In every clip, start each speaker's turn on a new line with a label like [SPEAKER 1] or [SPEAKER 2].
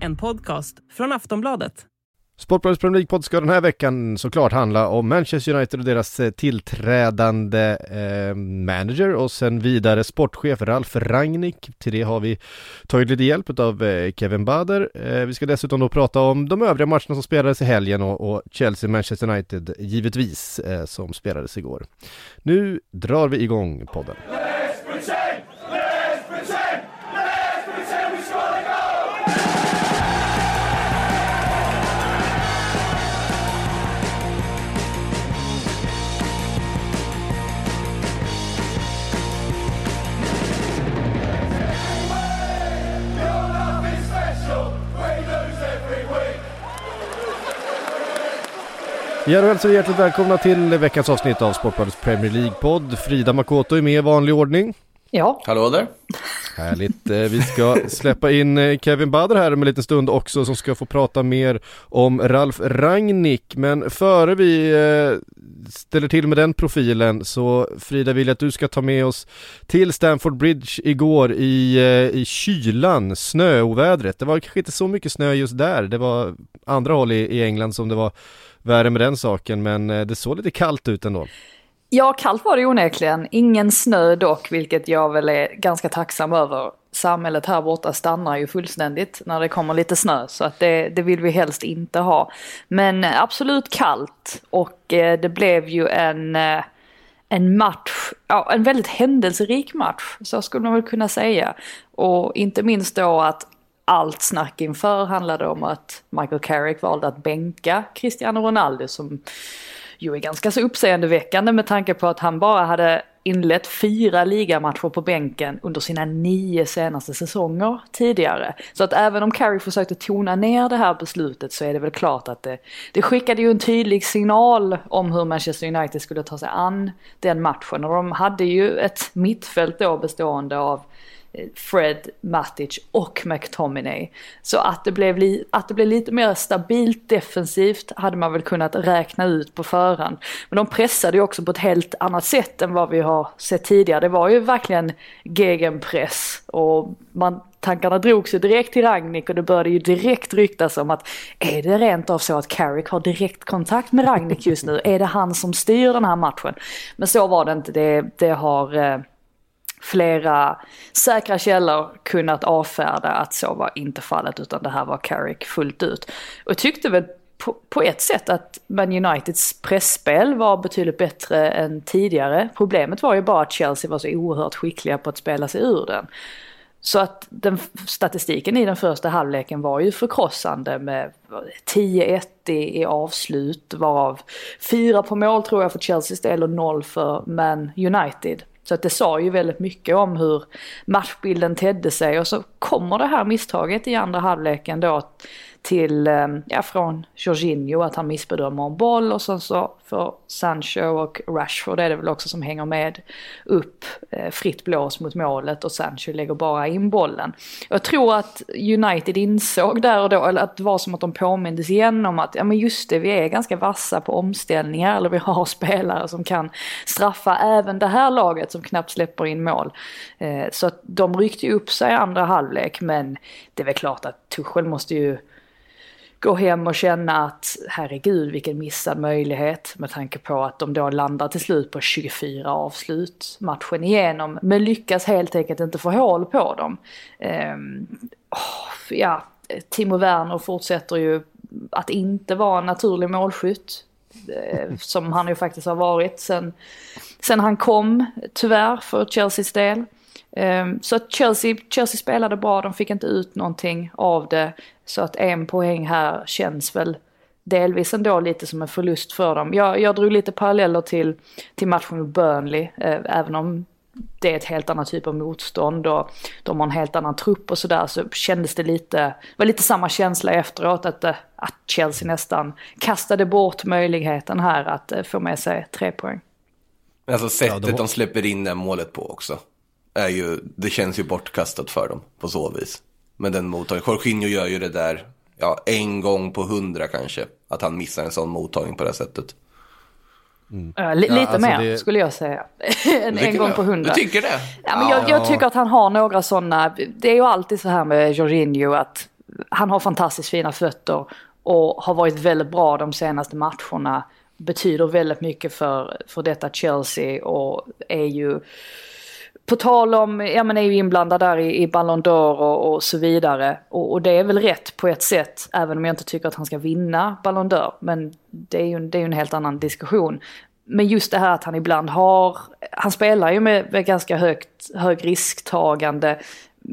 [SPEAKER 1] En podcast från Aftonbladet.
[SPEAKER 2] Sportbladets Premier League-podd ska den här veckan såklart handla om Manchester United och deras eh, tillträdande eh, manager och sen vidare sportchef Ralf Rangnick. Till det har vi tagit lite hjälp av eh, Kevin Bader. Eh, vi ska dessutom då prata om de övriga matcherna som spelades i helgen och, och Chelsea-Manchester United givetvis eh, som spelades igår. Nu drar vi igång podden. Ja, hälsar vi hjärtligt välkomna till veckans avsnitt av Sportbladets Premier League-podd. Frida Makoto är med i vanlig ordning.
[SPEAKER 3] Ja.
[SPEAKER 4] Hallå där.
[SPEAKER 2] Härligt. Eh, Vi ska släppa in eh, Kevin Bader här om en liten stund också som ska få prata mer om Ralf Rangnick. Men före vi eh, ställer till med den profilen så Frida vill jag att du ska ta med oss till Stamford Bridge igår i, i kylan, snöovädret. Det var kanske inte så mycket snö just där. Det var andra håll i, i England som det var värre med den saken men eh, det såg lite kallt ut ändå.
[SPEAKER 3] ja, kallt var det onekligen. Ingen snö dock, vilket jag väl är ganska tacksam över. Samhället här borta stannar ju fullständigt när det kommer lite snö, så att det, det vill vi helst inte ha. Men eh, absolut kallt och eh, det blev ju en, eh, en match, ja, en väldigt händelserik match, så skulle man väl kunna säga. Och inte minst då att allt snack inför handlade om att Michael Carrick valde att bänka Cristiano Ronaldo som ju är ganska så uppseendeväckande med tanke på att han bara hade inlett fyra ligamatcher på bänken under sina nio senaste säsonger tidigare. Så att även om Carrick försökte tona ner det här beslutet så är det väl klart att det, det skickade ju en tydlig signal om hur Manchester United skulle ta sig an den matchen. Och de hade ju ett mittfält då bestående av Fred, Matic och McTominay. Så att det, blev att det blev lite mer stabilt defensivt hade man väl kunnat räkna ut på förhand. Men de pressade ju också på ett helt annat sätt än vad vi har sett tidigare. Det var ju verkligen gegenpress och man, tankarna drogs ju direkt till Ragnik och det började ju direkt ryktas om att är det rent av så att Carrick har direkt kontakt med Ragnik just nu? är det han som styr den här matchen? Men så var det inte. Det, det har eh, flera säkra källor kunnat avfärda att så var inte fallet utan det här var Carrick fullt ut. Och tyckte väl på, på ett sätt att Man Uniteds pressspel var betydligt bättre än tidigare. Problemet var ju bara att Chelsea var så oerhört skickliga på att spela sig ur den. Så att den statistiken i den första halvleken var ju förkrossande med 10-1 i, i avslut varav 4 på mål tror jag för Chelseas del och 0 för Man United. Så att det sa ju väldigt mycket om hur matchbilden tedde sig. Och så kommer det här misstaget i andra halvleken då till, eh, ja från Jorginho att han missbedömer en boll och sen så för Sancho och Rashford är det väl också som hänger med upp eh, fritt blås mot målet och Sancho lägger bara in bollen. Jag tror att United insåg där och då, eller att det var som att de påmindes igen om att ja men just det, vi är ganska vassa på omställningar eller vi har spelare som kan straffa även det här laget som knappt släpper in mål. Eh, så att de ryckte ju upp sig i andra halvlek men det är väl klart att Tuchel måste ju gå hem och känna att herregud vilken missad möjlighet med tanke på att de då landar till slut på 24 avslut matchen igenom men lyckas helt enkelt inte få hål på dem. Ehm, oh, ja, Timo Werner fortsätter ju att inte vara en naturlig målskytt. Eh, som han ju faktiskt har varit sen, sen han kom, tyvärr för Chelseas del. Um, så att Chelsea, Chelsea spelade bra, de fick inte ut någonting av det. Så att en poäng här känns väl delvis ändå lite som en förlust för dem. Jag, jag drog lite paralleller till, till matchen med Burnley, eh, även om det är ett helt annat typ av motstånd och de har en helt annan trupp och sådär så kändes det lite, var lite samma känsla efteråt att, eh, att Chelsea nästan kastade bort möjligheten här att eh, få med sig tre poäng.
[SPEAKER 4] Alltså sättet
[SPEAKER 2] Ja, de
[SPEAKER 4] de, släpper in det målet på också. Är ju, det känns ju bortkastat för dem på så vis. Men den mottagningen, Jorginho gör ju det där, ja en gång på hundra kanske. Att han missar en sån mottagning på det här sättet.
[SPEAKER 3] Mm. Uh, lite ja, alltså mer det... skulle jag säga. en, en gång på hundra.
[SPEAKER 4] Du tycker det?
[SPEAKER 3] Ja, men jag, jag, tycker att han har några sådana, det är ju alltid så här med Jorginho att han har fantastiskt fina fötter och har varit väldigt bra de senaste matcherna. Betyder väldigt mycket för, för detta Chelsea och är ju på tal om, ja men är ju inblandad där i, i Ballon d'Or och, och, så vidare. Och, och, det är väl rätt på ett sätt, även om jag inte tycker att han ska vinna Ballon d'Or. Men det är ju det är en helt annan diskussion. Men just det här att han ibland har, han spelar ju med, med ganska högt, hög risktagande.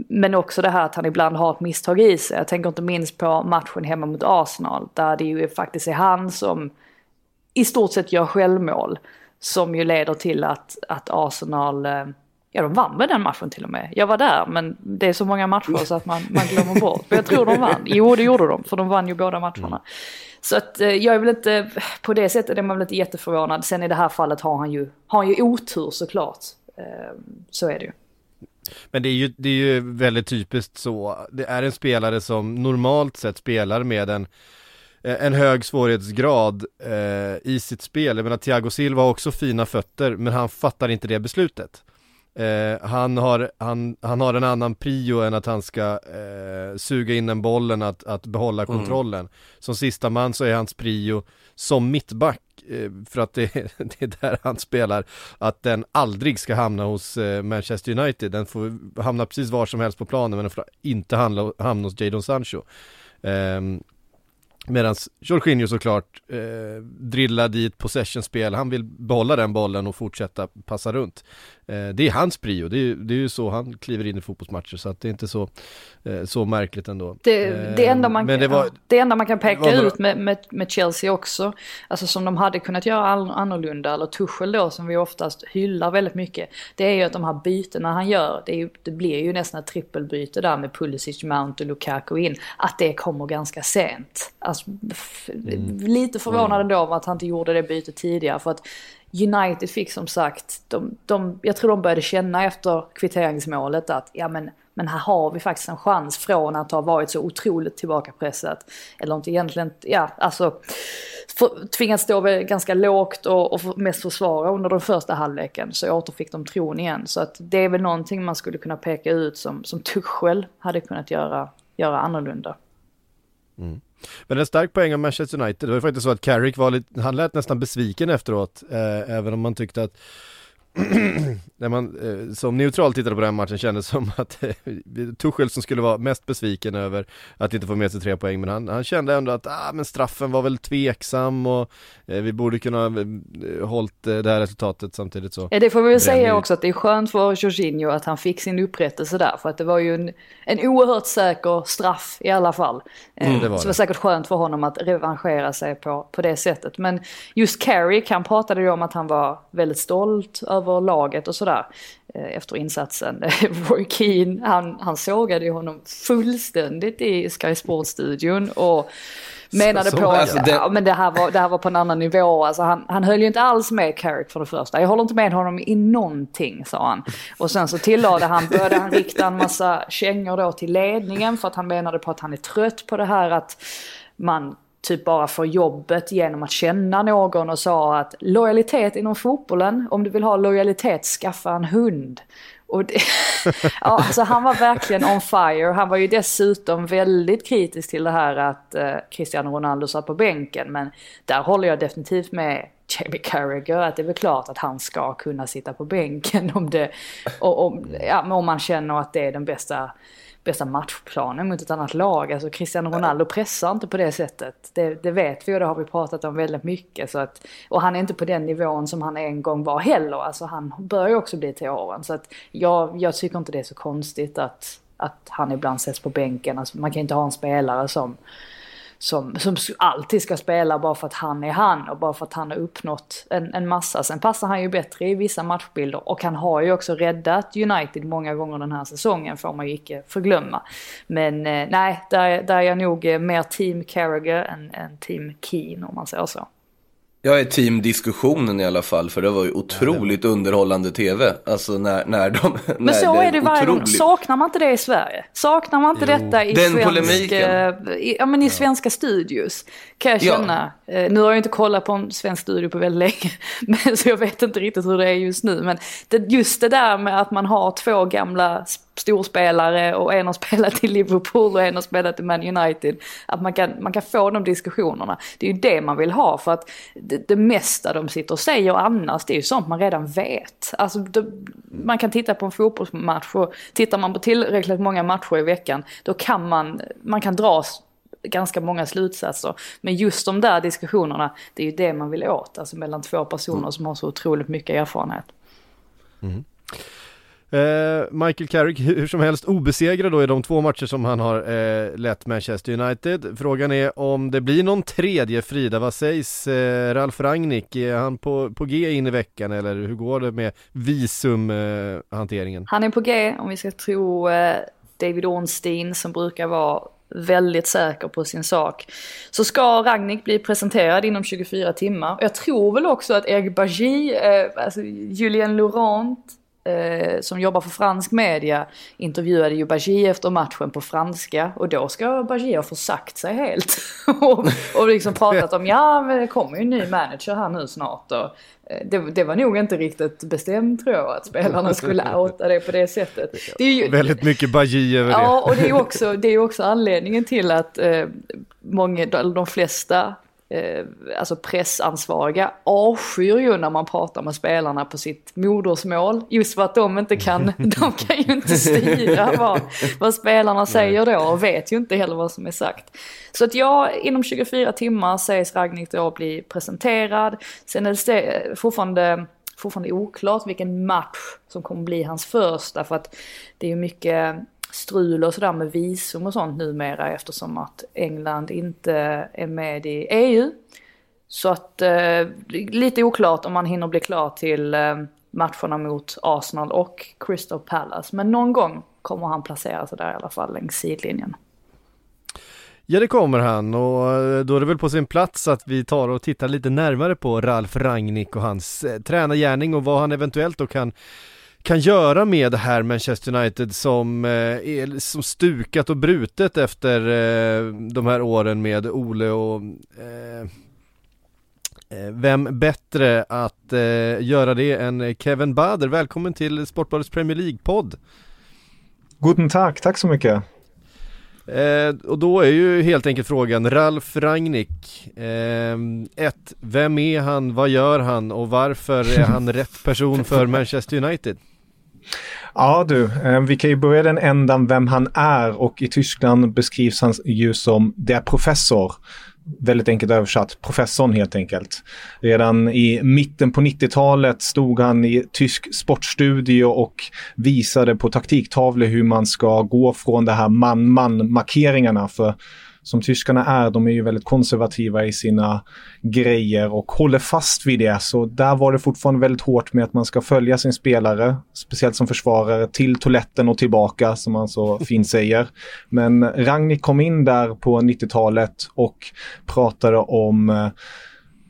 [SPEAKER 3] Men också det här att han ibland har ett misstag i sig. Jag tänker inte minst på matchen hemma mot Arsenal. Där det ju faktiskt är han som i stort sett gör självmål. Som ju leder till att, att Arsenal eh, Ja, de vann med den matchen till och med. Jag var där, men det är så många matcher så att man, man glömmer bort. Men jag tror de vann. Jo, det gjorde de, för de vann ju båda matcherna. Mm. Så att eh, jag är väl inte, på det sättet är man väl inte jätteförvånad. Sen i det här fallet har han ju, har han ju otur såklart. Eh, så är det ju.
[SPEAKER 2] Men det är, ju, det är ju väldigt typiskt så. Det är en spelare som normalt sett spelar med en en hög svårighetsgrad eh, i sitt spel. Jag menar Thiago Silva har också fina fötter men han fattar inte det beslutet. Eh, han, har, han, han har en annan prio än att han ska eh, suga in den bollen, att, att behålla mm. kontrollen. Mm. Som sista man så är hans prio som mittback, eh, för att det, det, är där han spelar, att den aldrig ska hamna hos eh, Manchester United. Den får hamna precis var som helst på planen, men den får inte hamna, hamna hos Jadon Sancho. Ehm, Medan Jorginho såklart eh, drillar dit possession-spel, han vill behålla den bollen och fortsätta passa runt. Eh, det är hans prio, det är, det är ju så han kliver in i fotbollsmatcher så att det är inte så, eh, så märkligt ändå.
[SPEAKER 3] Det, det, enda man, det, var, det enda man kan peka ut med, med, med, Chelsea också, alltså som de hade kunnat göra annorlunda, eller Tuchel då som vi oftast hyllar väldigt mycket, det är ju att de här bytena han gör, det, ju, det blir ju nästan ett trippelbyte där med Pulisic, Mount och Lukaku in, att det kommer ganska sent. Alltså, mm. Lite förvånad ändå om att han inte gjorde det bytet tidigare för att United fick som sagt, de, de, jag tror de började känna efter kvitteringsmålet att ja men, men här har vi faktiskt en chans från att ha varit så otroligt tillbakapressat. Eller inte egentligen, ja alltså för, tvingats stå ganska lågt och, och mest försvara under den första halvleken så återfick de tron igen. Så att det är väl någonting man skulle kunna peka ut som, som Tuchel hade kunnat göra, göra annorlunda.
[SPEAKER 2] Mm. Men en stark poäng av Manchester United, det var faktiskt så att Carrick var lite, han lät nästan besviken efteråt, eh, även om man tyckte att när man eh, som neutral tittade på den matchen kändes som att eh, Tuchel som skulle vara mest besviken över att inte få med sig tre poäng men han, han kände ändå att ah, men straffen var väl tveksam och eh, vi borde kunna eh, hållit eh, det här resultatet samtidigt så.
[SPEAKER 3] Ja det får vi väl säga också att det är skönt för Jorginho att han fick sin upprättelse där för att det var ju en, en oerhört säker straff i alla fall. Eh, mm, det var så det var säkert skönt för honom att revanschera sig på, på det sättet men just Carrick han pratade ju om att han var väldigt stolt över över laget och sådär eh, efter insatsen. Roy Keane, han, han sågade ju honom fullständigt i Sky Sports-studion och menade så, på att alltså, det... Ja, men det, här var, det här var på en annan nivå. Alltså han, han höll ju inte alls med Carrick för det första. Jag håller inte med honom i någonting, sa han. Och sen så tillade han, började han rikta en massa kängor då till ledningen för att han menade på att han är trött på det här att man typ bara för jobbet genom att känna någon och sa att lojalitet inom fotbollen, om du vill ha lojalitet, skaffa en hund. Och det, ja, alltså han var verkligen on fire. Han var ju dessutom väldigt kritisk till det här att eh, Cristiano Ronaldo satt på bänken. Men där håller jag definitivt med Jamie Carragher att det är väl klart att han ska kunna sitta på bänken om, det, och, om, ja, om man känner att det är den bästa bästa matchplanen mot ett annat lag. Alltså Cristiano Ronaldo pressar inte på det sättet. Det, det, vet vi och det har vi pratat om väldigt mycket. Så att, och han är inte på den nivån som han en gång var heller. Alltså han börjar ju också bli till åren. Så att jag, jag tycker inte det är så konstigt att, att han ibland sätts på bänken. Alltså man kan inte ha en spelare som som, som alltid ska spela bara för att han är han och bara för att han har uppnått en, en massa. Sen passar han ju bättre i vissa matchbilder och han har ju också räddat United många gånger den här säsongen får man ju icke förglömma. Men eh, nej, där, där är jag nog eh, mer team Carragher än, än team Keane om man säger så.
[SPEAKER 4] Jag är team diskussionen i alla fall, för det var ju otroligt ja, var... underhållande tv. Alltså när, när de...
[SPEAKER 3] Men när så är det varje otroligt... gång. Saknar man inte det i Sverige? Saknar man inte jo. detta i, Den svensk, i, ja, men i svenska studios? Kan jag känna. Ja. Eh, nu har jag inte kollat på en svensk studio på väldigt länge. Men, så jag vet inte riktigt hur det är just nu. Men det, just det där med att man har två gamla storspelare och en har spelat i Liverpool och en har spelat i Man United. Att man kan, man kan få de diskussionerna. Det är ju det man vill ha för att det, det mesta de sitter och säger annars det är ju sånt man redan vet. Alltså det, man kan titta på en fotbollsmatch och tittar man på tillräckligt många matcher i veckan då kan man, man kan dra ganska många slutsatser. Men just de där diskussionerna, det är ju det man vill åt. Alltså mellan två personer mm. som har så otroligt mycket erfarenhet.
[SPEAKER 2] Mm. Eh, Michael Carrick, hur som helst obesegrad då i de två matcher som han har eh, lett Manchester United. Frågan är om det blir någon tredje Frida, vad sägs eh, Ralf Rangnick? Är han på, på G in i veckan eller hur går det med visumhanteringen?
[SPEAKER 3] han är på G om vi ska tro eh, David Ornstein som brukar vara väldigt säker på sin sak. Så ska Ragnik bli presenterad inom 24 timmar. Jag tror väl också att Eric Bajy, eh, alltså Julien Laurent, eh, som jobbar för fransk media intervjuade ju Bajy efter matchen på franska och då ska Bajy ha försagt sig helt. och, och liksom pratat om ja men det kommer ju en ny manager här nu snart och eh, det, det, var nog inte riktigt bestämt tror jag att spelarna skulle outa det på det sättet. Det är
[SPEAKER 2] ju, Väldigt mycket Bajy över det.
[SPEAKER 3] Ja och det är också, det är också anledningen till att eh, många, de flesta eh, alltså pressansvariga avskyr ju när man pratar med spelarna på sitt modersmål. Just för att de inte kan, de kan ju inte styra vad, vad spelarna säger då och vet ju inte heller vad som är sagt. Så att ja, inom 24 timmar sägs Ragnik då bli presenterad. Sen är det fortfarande fortfarande oklart vilken match som kommer bli hans första för att det är mycket strul och sådär med visum och sånt numera eftersom att England inte är med i EU. Så att eh, lite oklart om man hinner bli klar till eh, matcherna mot Arsenal och Crystal Palace. Men någon gång kommer han placera sig där i alla fall längs sidlinjen.
[SPEAKER 2] Ja det kommer han och eh, då är det väl på sin plats att vi tar och tittar lite närmare på Ralf Rangnick och hans eh, tränargärning och vad han eventuellt då kan kan göra med det här Manchester United som eh, är som stukat och brutet efter eh, de här åren med Ole och eh, eh vem bättre att eh, göra det än Kevin Bader? Välkommen till Sportbladets Premier League-podd.
[SPEAKER 5] Guten tack, tack så mycket.
[SPEAKER 2] Eh, och då är ju helt enkelt frågan, Ralf Rangnick, eh, ett, vem är han, vad gör han och varför är han rätt person för Manchester United?
[SPEAKER 5] Ja du, eh, vi kan ju börja den ändan vem han är och i Tyskland beskrivs han ju som der professor. Väldigt enkelt översatt, professorn helt enkelt. Redan i mitten på 90-talet stod han i tysk sportstudio och visade på taktiktavlor hur man ska gå från det här man-man markeringarna. För som tyskarna är, de är ju väldigt konservativa i sina grejer och håller fast vid det. Så där var det fortfarande väldigt hårt med att man ska följa sin spelare, speciellt som försvarare, till toaletten och tillbaka som man så fint säger. Men Ragnik kom in där på 90-talet och pratade om eh,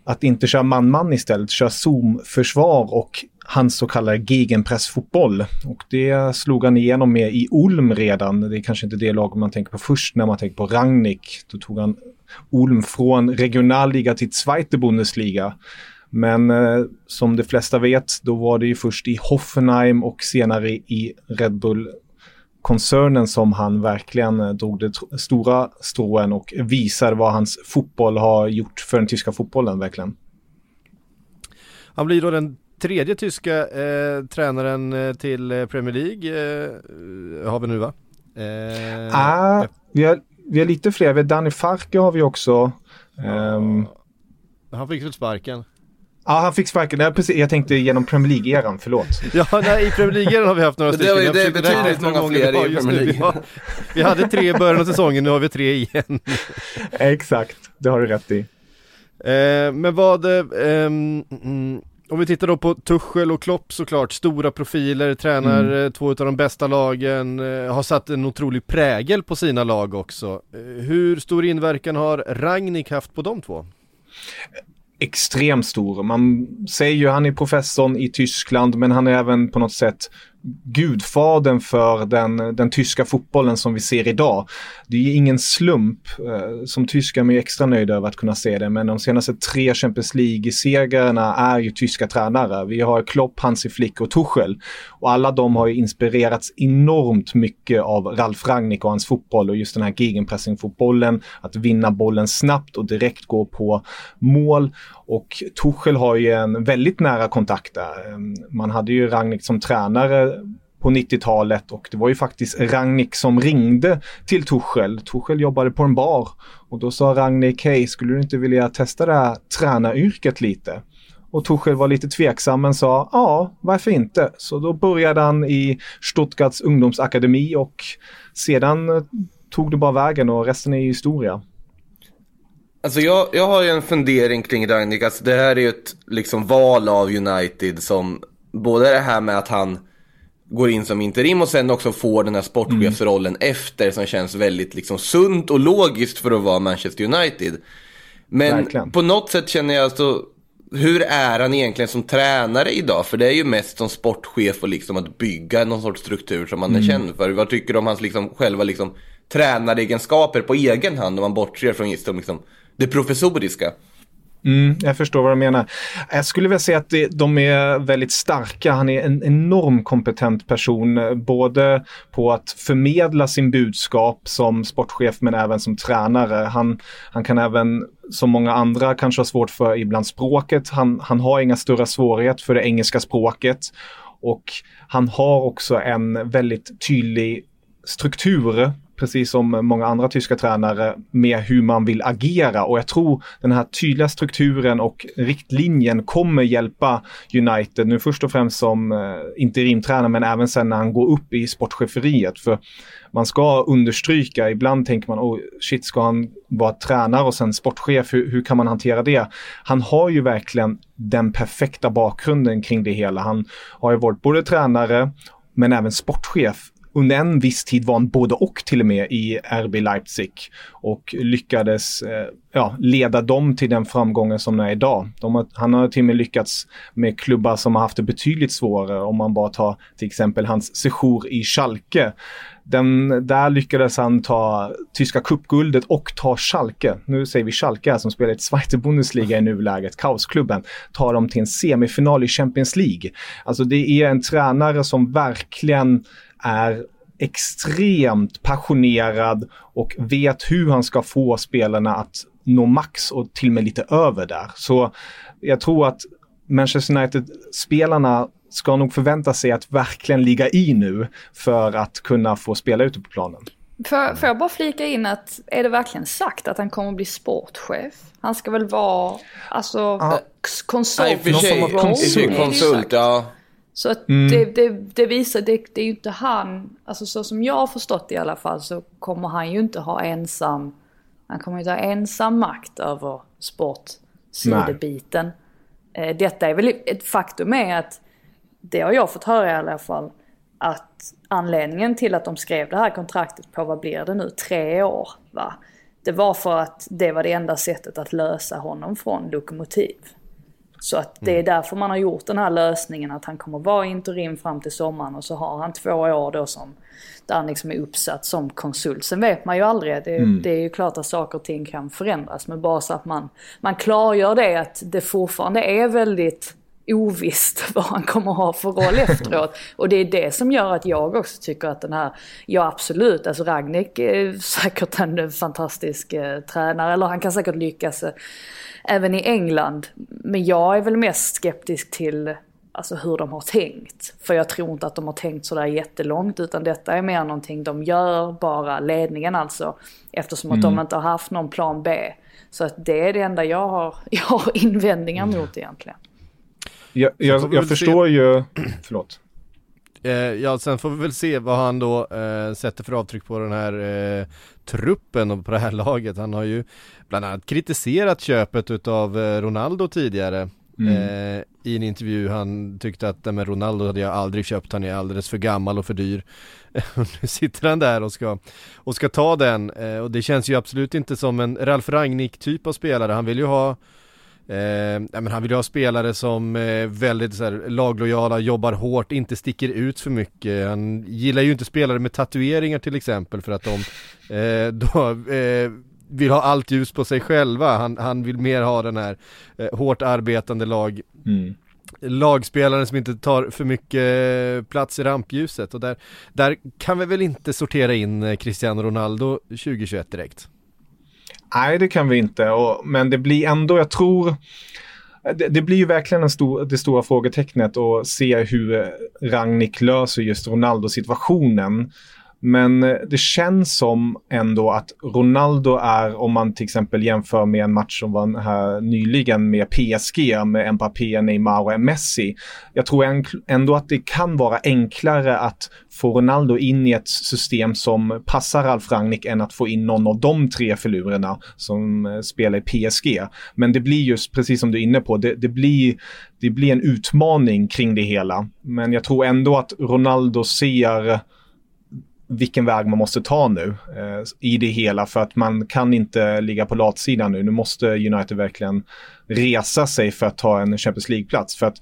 [SPEAKER 5] att inte köra man-man istället, köra zoom-försvar och hans så kallade gegenpressfotboll. Och det slog han igenom med i Ulm redan. Det är kanske inte det lag man tänker på först när man tänker på Rangnick. Då tog han Ulm från regionalliga till Zweite Bundesliga. Men eh, som de flesta vet, då var det ju först i Hoffenheim och senare i Red Bull koncernen som han verkligen eh, drog det stora stråen och visade vad hans fotboll har gjort för den tyska fotbollen verkligen.
[SPEAKER 2] Han blir då den tredje tyska eh, tränaren eh, till eh, Premier League eh, har vi nu va?
[SPEAKER 5] Eh, ah, vi, har, vi har lite fler, vi har Danny Farke har vi också. Um,
[SPEAKER 2] han fick väl sparken?
[SPEAKER 5] Ja, han fick sparken. Nej, precis. Jag tänkte genom Premier League-eran, förlåt.
[SPEAKER 2] ja, nej, i Premier League-eran har vi haft några stycken.
[SPEAKER 4] Det, det är betydligt många fler i Premier League. Vi, har,
[SPEAKER 2] vi hade tre i början av säsongen, nu har vi tre igen.
[SPEAKER 5] Exakt, det har du rätt i.
[SPEAKER 2] Eh, men vad, eh, mm, om vi tittar då på Tuchel och Klopp såklart, stora profiler, tränar mm. Eh, två av de bästa lagen, eh, har satt en otrolig prägel på sina lag också. Eh, hur stor inverkan har Ragnik haft på de två?
[SPEAKER 5] extremt stor. Man säger ju han är professorn i Tyskland men han är även på något sätt gudfadern för den, den tyska fotbollen som vi ser idag. Det är ingen slump. Eh, som tyskar är man ju extra nöjd över att kunna se det, men de senaste tre Champions League-segrarna är ju tyska tränare. Vi har Klopp, Hansi Flick och Tuchel. Och alla de har ju inspirerats enormt mycket av Ralf Rangnick och hans fotboll och just den här gegenpressing-fotbollen, att vinna bollen snabbt och direkt gå på mål. Och Tuchel har ju en väldigt nära kontakt där. Ehm, man hade ju Rangnick som tränare på 90-talet och det var ju faktiskt Rangnick som ringde till Tuchel. Tuchel jobbade på en bar och då sa Rangnick, hej, skulle du inte vilja testa det här tränaryrket lite? Och Tuchel var lite tveksam men sa, ja, varför inte? Så då började han i Stuttgarts ungdomsakademi och sedan eh, tog det bara vägen och resten är historia.
[SPEAKER 4] Alltså jag, jag har ju en fundering kring Rangnick. Alltså det här är ju ett liksom val av United som både det här med att han går in som interim och sen också får den här sportchefsrollen mm. efter som känns väldigt liksom sunt och logiskt för att vara Manchester United. Men Verkligen. på något sätt känner jag alltså, hur är han egentligen som tränare idag? För det är ju mest som sportchef och liksom att bygga någon sorts struktur som man mm. är känd för. Vad tycker du om hans liksom, själva liksom, tränaregenskaper på egen hand om man bortser från just liksom, det professoriska.
[SPEAKER 5] Mm, jag förstår vad du menar. Jag skulle vilja säga att de är väldigt starka. Han är en enorm kompetent person, både på att förmedla sin budskap som sportchef men även som tränare. Han, han kan även, som många andra, kanske ha svårt för ibland språket. Han, han har inga större svårigheter för det engelska språket. Och han har också en väldigt tydlig struktur precis som många andra tyska tränare, med hur man vill agera. Och jag tror den här tydliga strukturen och riktlinjen kommer hjälpa United, nu först och främst som eh, interimtränare, men även sen när han går upp i sportcheferiet. För man ska understryka, ibland tänker man, oh shit, ska han vara tränare och sen sportchef, hur, hur kan man hantera det? Han har ju verkligen den perfekta bakgrunden kring det hela. Han har ju varit både tränare men även sportchef under en viss tid var han både och till och med i RB Leipzig och lyckades eh, ja, leda dem till den framgången som är idag. Har, han har till och med lyckats med klubbar som har haft det betydligt svårare om man bara tar till exempel hans sejour i Schalke. Den, där lyckades han ta tyska cupguldet och ta Schalke. Nu säger vi Schalke här som spelar i Zweite Bundesliga i nuläget, kaosklubben. Tar dem till en semifinal i Champions League. Alltså det är en tränare som verkligen är extremt passionerad och vet hur han ska få spelarna att nå max och till och med lite över där. Så jag tror att Manchester United-spelarna ska nog förvänta sig att verkligen ligga i nu för att kunna få spela ute på planen.
[SPEAKER 3] Får, får jag bara flika in att är det verkligen sagt att han kommer att bli sportchef? Han ska väl vara alltså ja. konsult?
[SPEAKER 4] Nej, för sig, konsult, konsult ja.
[SPEAKER 3] Så att mm. det, det, det, visar, det, det är ju inte han, alltså så som jag har förstått i alla fall så kommer han ju inte ha ensam, han kommer inte ha ensam makt över sportsidebiten. Eh, detta är väl ett faktum är att, det har jag fått höra i alla fall, att anledningen till att de skrev det här kontraktet på, vad blir det nu, tre år va? Det var för att det var det enda sättet att lösa honom från Lokomotiv. Så att det är mm. därför man har gjort den här lösningen att han kommer vara interim fram till sommaren och så har han två år då som där han liksom är uppsatt som konsult. Sen vet man ju aldrig, det, mm. det är ju klart att saker och ting kan förändras men bara så att man, man klargör det att det fortfarande är väldigt ovisst vad han kommer ha för roll efteråt. Och det är det som gör att jag också tycker att den här, ja absolut, alltså Ragnik är säkert en fantastisk eh, tränare, eller han kan säkert lyckas eh, även i England. Men jag är väl mest skeptisk till alltså hur de har tänkt. För jag tror inte att de har tänkt sådär jättelångt utan detta är mer någonting de gör, bara ledningen alltså. Eftersom att mm. de inte har haft någon plan B. Så att det är det enda jag har, jag har invändningar mm. mot egentligen.
[SPEAKER 5] Jag, jag, jag förstår se... ju, förlåt.
[SPEAKER 2] Eh, ja, sen får vi väl se vad han då eh, sätter för avtryck på den här eh, truppen och på det här laget. Han har ju bland annat kritiserat köpet utav eh, Ronaldo tidigare. Mm. Eh, I en intervju han tyckte att med Ronaldo hade jag aldrig köpt, han är alldeles för gammal och för dyr. nu sitter han där och ska, och ska ta den och det känns ju absolut inte som en Ralf Rangnick typ av spelare. Han vill ju ha Eh, men han vill ju ha spelare som är väldigt så här, laglojala, jobbar hårt, inte sticker ut för mycket. Han gillar ju inte spelare med tatueringar till exempel för att de eh, då, eh, vill ha allt ljus på sig själva. Han, han vill mer ha den här eh, hårt arbetande lag mm lagspelaren som inte tar för mycket plats i rampljuset och där, där kan vi väl inte sortera in eh, Cristiano Ronaldo 2021 direkt?
[SPEAKER 5] Nej, det kan vi inte, och, men det blir ändå, jag tror, det, det, blir ju verkligen en stor, det stora frågetecknet att se hur Rangnick löser just Ronaldo-situationen. Men eh, det känns som ändå att Ronaldo är, om man till exempel jämför med en match som var här nyligen med PSG, med Mbappé, Neymar och Messi. Jag tror ändå att det kan vara enklare att få Ronaldo in i ett system som passar Ralf Rangnick än att få in någon av de tre filurerna som eh, spelar i PSG. Men det blir just, precis som du är inne på, det, det, blir, det blir en utmaning kring det hela. Men jag tror ändå att Ronaldo ser vilken väg man måste ta nu eh, i det hela för att man kan inte ligga på latsidan nu. Nu måste United verkligen resa sig för att ta en Champions League-plats. För att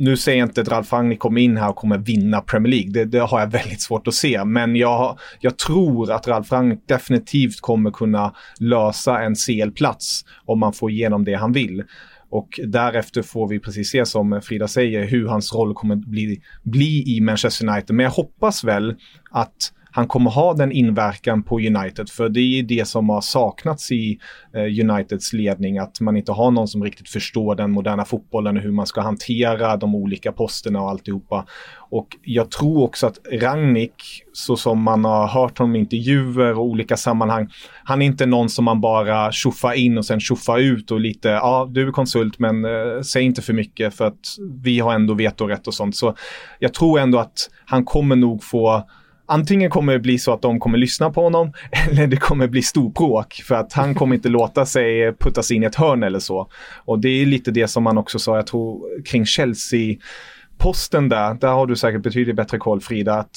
[SPEAKER 5] nu säger jag inte att Ralf Rangnick kommer in här och kommer vinna Premier League. Det, det, har jag väldigt svårt att se. Men jag, jag tror att Ralf Rangnick definitivt kommer kunna lösa en CL-plats om man får igenom det han vill. Och därefter får vi precis se som Frida säger hur hans roll kommer bli, bli i Manchester United. Men jag hoppas väl att han kommer ha den inverkan på United för det är det som har saknats i eh, Uniteds ledning att man inte har någon som riktigt förstår den moderna fotbollen och hur man ska hantera de olika posterna och alltihopa. Och jag tror också att Rangnick, så som man har hört honom i intervjuer och olika sammanhang, han är inte någon som man bara tjoffar in och sen tjoffar ut och lite, ja du är konsult men eh, säg inte för mycket för att vi har ändå vetorätt och sånt. Så jag tror ändå att han kommer nog få antingen kommer det bli så att de kommer lyssna på honom eller det kommer bli storbråk för att han kommer inte låta sig puttas in i ett hörn eller så. Och det är lite det som man också sa, jag tror, kring Chelsea-posten där, där har du säkert betydligt bättre koll Frida, att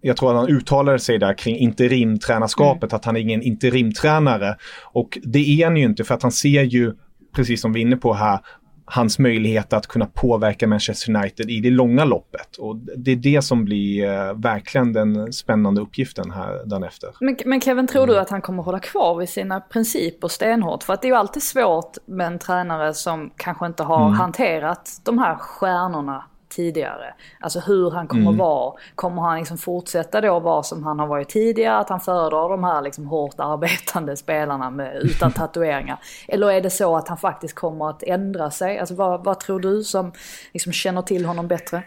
[SPEAKER 5] jag tror att han uttalade sig där kring interimtränarskapet, mm. att han är ingen interimtränare. Och det är han ju inte för att han ser ju, precis som vi är inne på här, hans möjlighet att kunna påverka Manchester United i det långa loppet. Och det är det som blir eh, verkligen den spännande uppgiften här dagen efter.
[SPEAKER 3] Men, men Kevin, tror du att han kommer hålla kvar vid sina principer stenhårt? För att det är ju alltid svårt med en tränare som kanske inte har mm. hanterat de här stjärnorna tidigare. Alltså hur han kommer mm. vara. Kommer han liksom fortsätta då vara som han har varit tidigare? Att han föredrar de här liksom hårt arbetande spelarna med, utan tatueringar? Eller är det så att han faktiskt kommer att ändra sig? Alltså vad, vad tror du som liksom känner till honom bättre?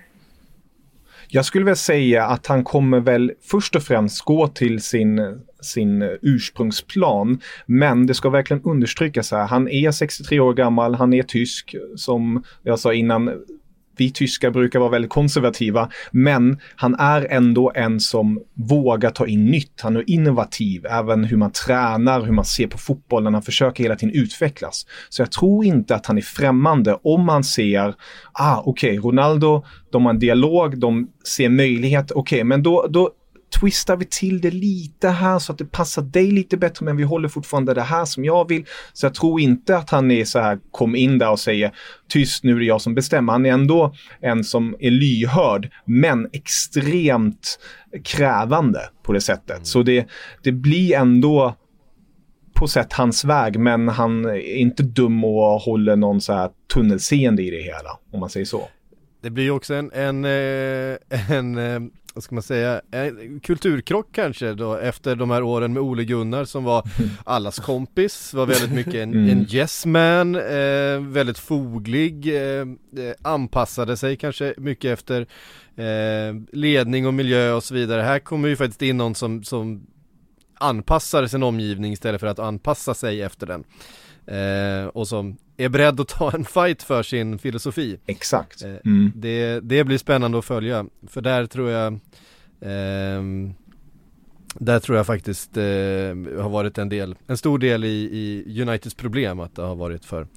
[SPEAKER 5] Jag skulle väl säga att han kommer väl först och främst gå till sin sin ursprungsplan. Men det ska verkligen understrykas här, han är 63 år gammal, han är tysk, som jag sa innan, vi tyskar brukar vara väldigt konservativa, men han är ändå en som vågar ta in nytt. Han är innovativ, även hur man tränar, hur man ser på fotbollen. Han försöker hela tiden utvecklas. Så jag tror inte att han är främmande om man ser, ah okej, okay, Ronaldo, de har en dialog, de ser möjlighet, okej, okay, men då, då twistar vi till det lite här så att det passar dig lite bättre men vi håller fortfarande det här som jag vill. Så jag tror inte att han är så här, kom in där och säger tyst nu är det jag som bestämmer. Han är ändå en som är lyhörd men extremt krävande på det sättet. Mm. Så det, det blir ändå på sätt hans väg men han är inte dum och håller någon så här tunnelseende i det hela om man säger så.
[SPEAKER 2] Det blir ju också en, en, eh, en, en eh, vad ska man säga, en kulturkrock kanske då efter de här åren med Ole Gunnar som var allas kompis, var väldigt mycket en, mm. en yes man, eh, väldigt foglig, eh, eh, anpassade sig kanske mycket efter eh, ledning och miljö och så vidare. Här kommer ju faktiskt in någon som, som anpassar sin omgivning istället för att anpassa sig efter den. Eh, och som är beredd att ta en fight för sin filosofi.
[SPEAKER 5] Exakt. Eh,
[SPEAKER 2] mm. det, det blir spännande att följa, för där tror jag eh, där tror jag faktiskt eh, har varit en del, en stor del i, i Uniteds problem att det har varit för,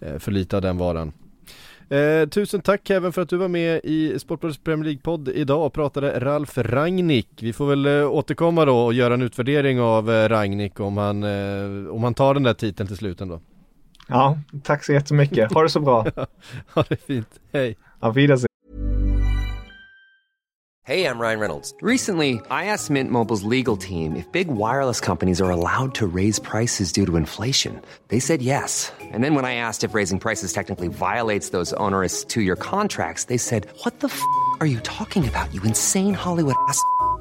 [SPEAKER 2] eh, för lite av den varan. Eh, tusen tack Kevin för att du var med i Sportbladets Premier League-podd idag och pratade Ralf Rangnick. Vi får väl eh, återkomma då och göra en utvärdering av eh, Rangnick om han, eh, om han tar den där titeln till slut ändå.
[SPEAKER 5] Ja, tack så jättemycket. Ha det så bra.
[SPEAKER 2] ha det fint. Hej.
[SPEAKER 5] Auf Wiedersehen.
[SPEAKER 6] Hey, I'm Ryan Reynolds. Recently, I asked Mint Mobile's legal team if big wireless companies are allowed to raise prices due to inflation. They said yes. And then when I asked if raising prices technically violates those onerous two-year contracts, they said, "What the f*** are you talking about? You insane Hollywood ass."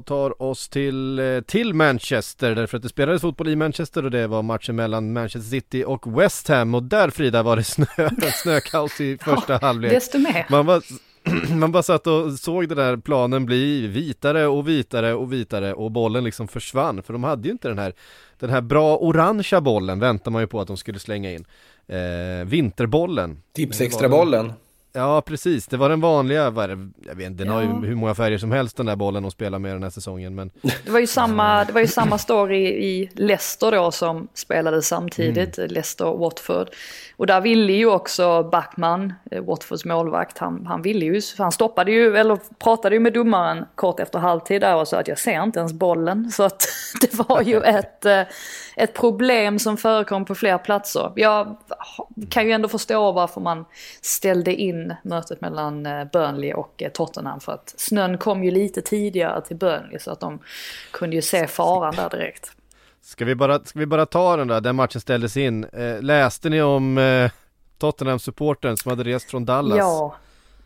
[SPEAKER 2] tar oss till, eh, till Manchester därför att det spelades fotboll i Manchester och det var matchen mellan Manchester City och West Ham och där Frida var det snö, snökaos i första halvlek.
[SPEAKER 3] Desto mer.
[SPEAKER 2] Man bara, man bara satt och såg den där planen bli vitare och vitare och vitare och bollen liksom försvann för de hade ju inte den här den här bra orangea bollen väntar man ju på att de skulle slänga in. Eh, vinterbollen.
[SPEAKER 4] Tips extra bollen.
[SPEAKER 2] Ja precis, det var den vanliga, vad är det, jag vet inte, den har
[SPEAKER 3] Ja.
[SPEAKER 2] ju hur många färger som helst den där bollen att spela med den här säsongen men
[SPEAKER 3] Det var ju samma, det var ju samma story i Leicester då som spelade samtidigt, Leicester-Watford. Och där ville ju också Backman, eh, Watfords målvakt, han, han ville ju, han stoppade ju, eller pratade ju med domaren kort efter halvtid där och sa att jag ser inte ens bollen. Så att det var ju ett, eh, ett problem som förekom på fler platser. Jag kan ju ändå förstå varför man ställde in mötet mellan eh, Burnley och eh, Tottenham för att snön kom ju lite tidigare till Burnley så att de kunde ju se faran där direkt.
[SPEAKER 2] Ska vi bara, ska vi bara ta den där, den matchen ställdes in. Eh, läste ni om eh, Tottenham-supporten som hade rest från Dallas?
[SPEAKER 3] Ja,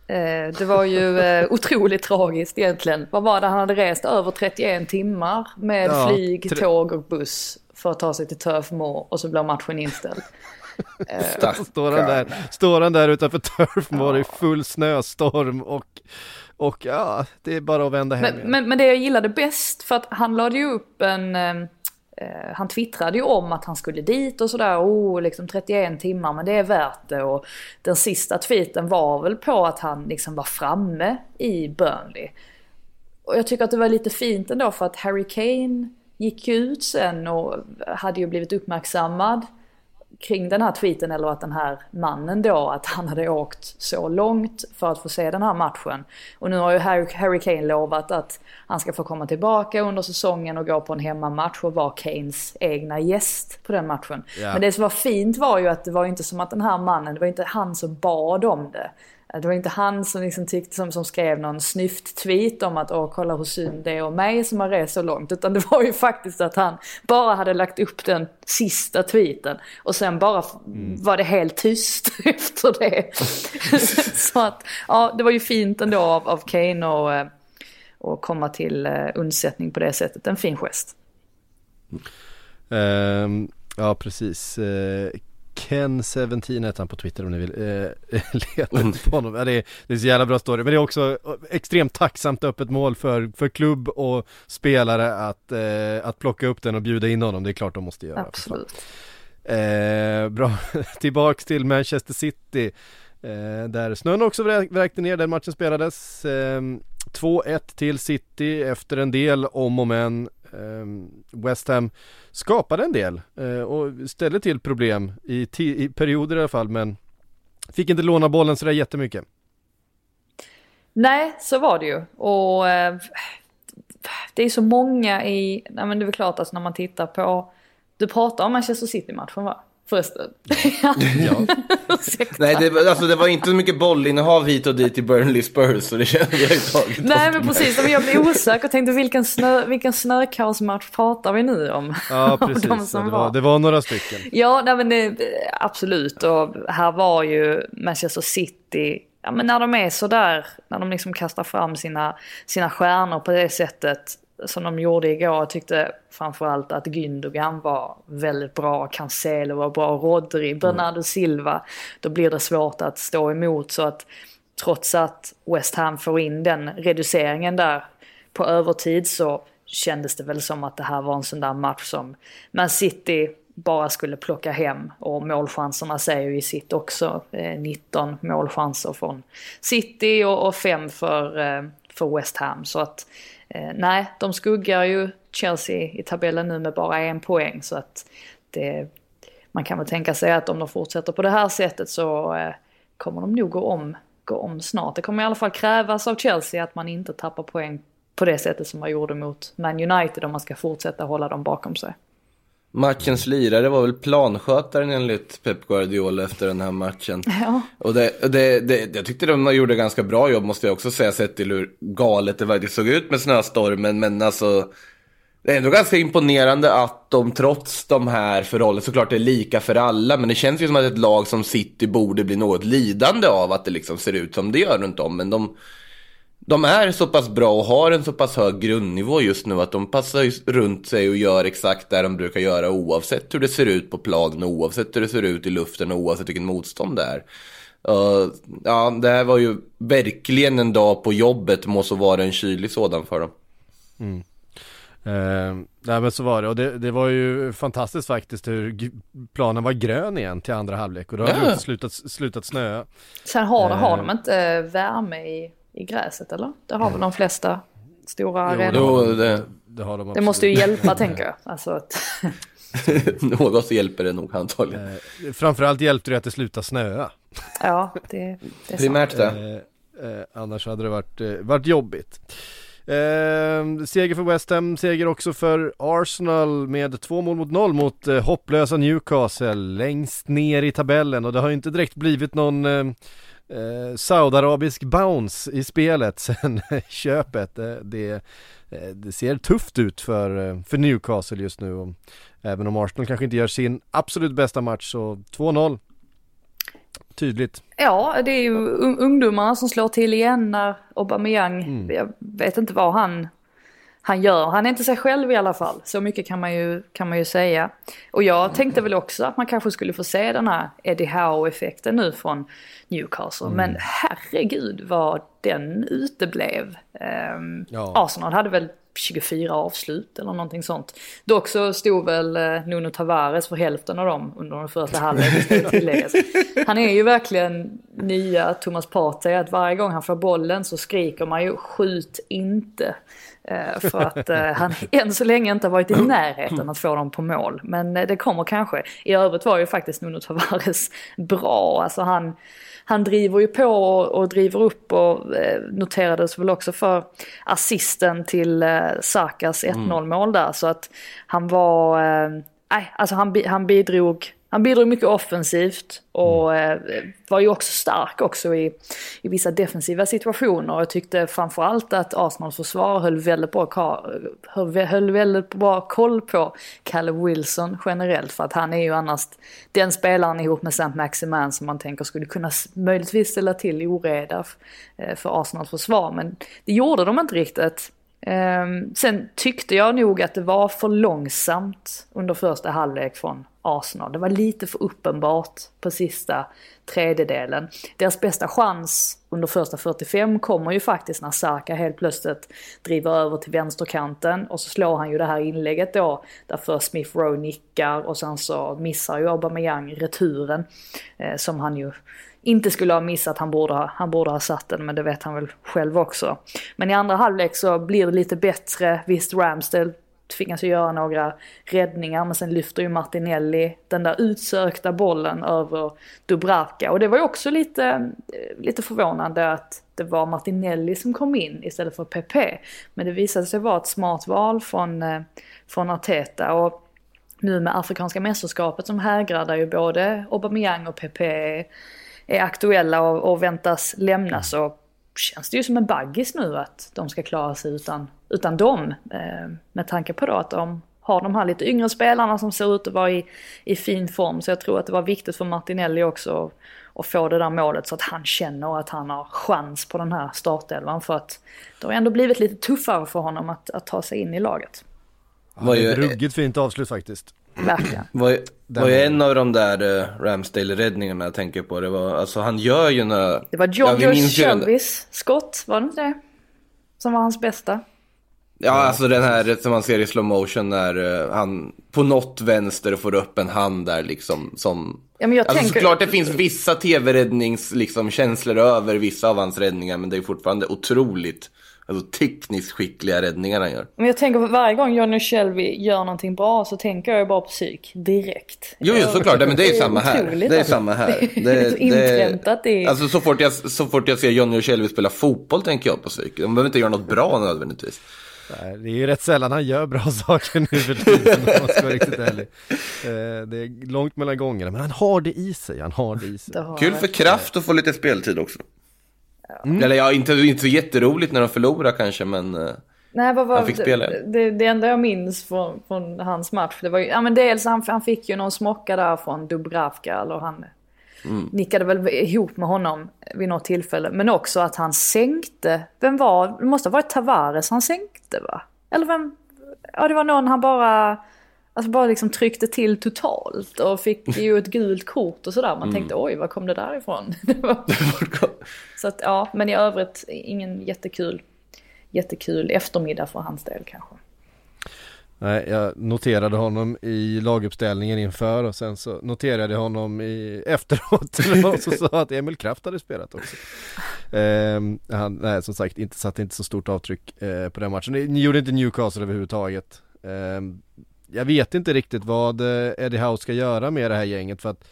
[SPEAKER 3] eh, det var ju eh, otroligt tragiskt egentligen. Vad var det, han hade rest över 31 timmar med
[SPEAKER 2] Ja,
[SPEAKER 3] flyg, tåg och buss för att ta sig till Turf Moor och så blev matchen inställd.
[SPEAKER 2] Står han där, står han där utanför Turf Moor i full snöstorm och, och ja, det är bara att vända hem
[SPEAKER 3] Men,
[SPEAKER 2] igen.
[SPEAKER 3] men, men det jag gillade bäst, för att han lade ju upp en... eh, eh, han twittrade ju om att han skulle dit och sådär, oh liksom 31 timmar men det är värt det och den sista tweeten var väl på att han liksom var framme i Burnley. Och jag tycker att det var lite fint ändå för att Harry Kane gick ju ut sen och hade ju blivit uppmärksammad kring den här tweeten eller att den här mannen då att han hade åkt så långt för att få se den här matchen. Och nu har ju Harry, Kane lovat att han ska få komma tillbaka under säsongen och gå på en hemmamatch och vara Kanes egna gäst på den matchen.
[SPEAKER 2] Ja.
[SPEAKER 3] Men det som var fint var ju att det var inte som att den här mannen, det var inte han som bad om det. Det var inte han som, liksom tyckte, som, som skrev någon snyft-tweet om att åh kolla hur synd det är om mig som har rest så långt. Utan det var ju faktiskt att han bara hade lagt upp den sista tweeten. Och sen bara f- var det helt tyst efter det. så att ja, det var ju fint ändå av, av Kane och, eh, och komma till eh, undsättning på det sättet. En fin gest.
[SPEAKER 2] Ehm, ja precis. Uh, Ken17 heter han på Twitter om ni vill uh, leta upp honom. Ja, det, är, det är så jävla bra story. Men det är också eh, extremt tacksamt öppet mål för, för klubb och spelare att, eh, att plocka upp den och bjuda in honom. Det är klart de måste göra.
[SPEAKER 3] Absolut.
[SPEAKER 2] Eh, bra, tillbaks till Manchester City. Eh, där snön också vrä- vräkte ner, den matchen spelades. Eh, 2-1 till City efter en del om och men. Ehm, West Ham skapade en del eh, och ställde till problem i, i perioder i alla fall men fick inte låna bollen sådär jättemycket.
[SPEAKER 3] Nej, så var det ju. Och eh, det är så många i, nej men det är väl klart alltså när man tittar på, du pratar om Manchester City-matchen va? Förresten.
[SPEAKER 2] Ja.
[SPEAKER 4] Nej, det, var- alltså, det var inte så mycket bollinnehav hit och dit i Burnley Spurs så det kände jag ju tagit
[SPEAKER 3] Nej men precis, men jag blev osäker och tänkte vilken, snö, vilken snökaosmatch pratar vi nu om?
[SPEAKER 2] Ja
[SPEAKER 3] Av de
[SPEAKER 2] precis, ja,
[SPEAKER 3] som
[SPEAKER 2] det,
[SPEAKER 3] var.
[SPEAKER 2] var, det var några stycken.
[SPEAKER 3] Ja, nej, men det, absolut. Och här var ju Manchester City, ja men när de är sådär, när de liksom kastar fram sina, sina stjärnor på det sättet som de gjorde igår. Jag tyckte framförallt att Gündogan var väldigt bra, Cancelo var bra, Rodri, Bernardo Silva. Då blir det svårt att stå emot så att trots att West Ham får in den reduceringen där på övertid så kändes det väl som att det här var en sån där match som Man City bara skulle plocka hem. Och målchanserna säger ju i sitt också. Eh, 19 målchanser från City och, och 5 för, eh, för West Ham. Så att eh, Eh, nej, de skuggar ju Chelsea i tabellen nu med bara en poäng. Så att det, man kan väl tänka sig att om de fortsätter på det här sättet så eh, kommer de nog gå om, gå om snart. Det kommer i alla fall krävas av Chelsea att man inte tappar poäng på det sättet som man gjorde mot Man United om man ska fortsätta hålla dem bakom sig.
[SPEAKER 4] Matchens lirare var väl planskötaren enligt Pep Guardiola efter den här matchen.
[SPEAKER 3] Ja.
[SPEAKER 4] Och det, det, det, jag tyckte de gjorde ganska bra jobb måste jag också säga, sett till hur galet det faktiskt såg ut med snöstormen. Men alltså, det är ändå ganska imponerande att de trots de här förhållandena, såklart det är lika för alla, men det känns ju som att ett lag som City borde bli något lidande av att det liksom ser ut som det gör runt om. Men de, de är så pass bra och har en så pass hög grundnivå just nu att de passar runt sig och gör exakt det de brukar göra oavsett hur det ser ut på planen och oavsett hur det ser ut i luften och oavsett vilken motstånd det är. Uh, ja, det här var ju verkligen en dag på jobbet, måste vara en kylig sådan för dem.
[SPEAKER 2] Mm. Eh, nej men så var det och det, det var ju fantastiskt faktiskt hur planen var grön igen till andra halvlek och då hade ja. det slutat, slutat snöa.
[SPEAKER 3] Sen har, eh. har de inte värme i, i gräset eller? Det har väl de flesta stora arenor?
[SPEAKER 4] Jo, det,
[SPEAKER 2] det, har de
[SPEAKER 3] det måste ju hjälpa tänker jag. Alltså att...
[SPEAKER 4] Något hjälper det nog antagligen.
[SPEAKER 2] Eh, framförallt hjälpte det att det slutade snöa.
[SPEAKER 3] Ja, det, det är
[SPEAKER 4] Primärt det.
[SPEAKER 2] Eh, eh, annars hade det varit, eh, varit jobbigt. Eh, seger för West Ham, seger också för Arsenal med två mål mot noll mot eh, hopplösa Newcastle längst ner i tabellen och det har ju inte direkt blivit någon eh, eh Saudiarabisk bounce i spelet sen köpet. Det, det, eh, det, ser tufft ut för, eh, för Newcastle just nu även om Arsenal kanske inte gör sin absolut bästa match så 2-0 tydligt.
[SPEAKER 3] Ja, det är ju ungdomarna som slår till igen när Aubameyang, mm. jag vet inte vad han, han gör. Han är inte sig själv i alla fall. Så mycket kan man ju, kan man ju säga. Och jag tänkte väl också att man kanske skulle få se den här Eddie Howe-effekten nu från Newcastle. Mm. Men herregud vad den uteblev. Um, ja. Arsenal hade väl 24 avslut eller någonting sånt. Dock så stod väl eh, Nuno Tavares för hälften av dem under den första halvleken. Han är ju verkligen nya Thomas Partey, att varje gång han får bollen så skriker man ju skjut inte. Eh, för att eh, han än så länge inte har varit i närheten att få dem på mål. Men det kommer kanske. I övrigt var ju faktiskt Nuno Tavares bra. Alltså han han driver ju på och, och driver upp och eh, noterades väl också för assisten till eh, Sakas 1-0 mm. mål där. Så att han var, eh, alltså han, han bidrog han bidrog mycket offensivt och mm. eh, var ju också stark också i, i vissa defensiva situationer. Jag tyckte framförallt att Arsenals försvar höll väldigt bra, höll väldigt bra koll på Kalle Wilson generellt. För att han är ju annars den spelaren ihop med Saint Maximan som man tänker skulle kunna möjligtvis ställa till oreda eh, för Arsenals försvar. Men det gjorde de inte riktigt. Um, sen tyckte jag nog att det var för långsamt under första halvlek från Arsenal. Det var lite för uppenbart på sista tredjedelen. Deras bästa chans under första 45 kommer ju faktiskt när Saka helt plötsligt driver över till vänsterkanten och så slår han ju det här inlägget då där först Smith Rowe nickar och sen så missar ju Aubameyang returen eh, som han ju inte skulle ha missat, han borde ha, han borde ha satt den men det vet han väl själv också. Men i andra halvlek så blir det lite bättre, visst Ramsdale tvingas ju göra några räddningar men sen lyfter ju Martinelli den där utsökta bollen över Dubravka och det var ju också lite, eh, lite förvånande att det var Martinelli som kom in istället för Pepe. Men det visade sig vara ett smart val från, eh, från Arteta och nu med Afrikanska mästerskapet som hägrar där ju både Aubameyang och Pepe är aktuella och, och väntas lämna så känns det ju som en baggis nu att de ska klara sig utan, utan dem. Eh, med tanke på då att de har de här lite yngre spelarna som ser ut att vara i, i fin form. Så jag tror att det var viktigt för Martinelli också att få det där målet så att han känner att han har chans på den här startelvan. För att det har ändå blivit lite tuffare för honom att, att ta sig in i laget.
[SPEAKER 2] Var ju... Ruggigt fint avslut faktiskt.
[SPEAKER 3] Verkligen.
[SPEAKER 4] Var, var ju en av de där uh, Ramsdale-räddningarna jag tänker på. Det var, alltså han gör ju några...
[SPEAKER 3] Det var John ja, Shelbys skott, var det inte det? Som var hans bästa.
[SPEAKER 4] Ja, alltså den här som man ser i slow motion när uh, han på något vänster får upp en hand där liksom som...
[SPEAKER 3] Ja, men jag
[SPEAKER 4] alltså
[SPEAKER 3] tänker...
[SPEAKER 4] såklart det finns vissa tv-räddnings liksom känslor över vissa av hans räddningar men det är fortfarande otroligt alltså, tekniskt skickliga räddningar han gör.
[SPEAKER 3] Men jag tänker på varje gång Johnny Shelby gör någonting bra så tänker jag bara på psyk direkt.
[SPEAKER 4] Jo, jo såklart, men det är samma här. Det är
[SPEAKER 3] alltså.
[SPEAKER 4] samma här.
[SPEAKER 3] Det är så inpräntat i...
[SPEAKER 4] Alltså så fort, jag, så fort jag ser Johnny och Shelby spela fotboll tänker jag på psyk. De behöver inte göra något bra nödvändigtvis.
[SPEAKER 2] Nej, det är ju rätt sällan han gör bra saker nu för tiden om man ska vara riktigt ärlig. Eh, Det är långt mellan gångerna, men han har det i sig, han har det i sig.
[SPEAKER 3] Det
[SPEAKER 4] Kul för kraft att få lite speltid också. Eller ja, inte, inte så jätteroligt när de förlorar kanske, men... eh,
[SPEAKER 3] Nej, vad var
[SPEAKER 4] Han fick spela.
[SPEAKER 3] det, det, det enda jag minns från, från hans match, det var ju, ja men dels han, han fick ju någon smocka där från Dubravka, eller han
[SPEAKER 4] Mm.
[SPEAKER 3] nickade väl ihop med honom vid något tillfälle. Men också att han sänkte, vem var, det måste ha varit Tavares han sänkte va? Eller vem, ja det var någon han bara, alltså bara liksom tryckte till totalt och fick ju ett gult kort och sådär. Man
[SPEAKER 4] Mm.
[SPEAKER 3] tänkte oj, var kom det där ifrån? Så att ja, men i övrigt ingen jättekul, jättekul eftermiddag för hans del kanske.
[SPEAKER 2] Nej, jag noterade honom i laguppställningen inför och sen så noterade jag honom i efteråt och så sa att Emil Kraft hade spelat också. Eh, han, nej som sagt, inte, satte inte så stort avtryck eh, på den matchen. Ni, gjorde inte Newcastle överhuvudtaget. Eh, jag vet inte riktigt vad eh, Eddie Howe ska göra med det här gänget för att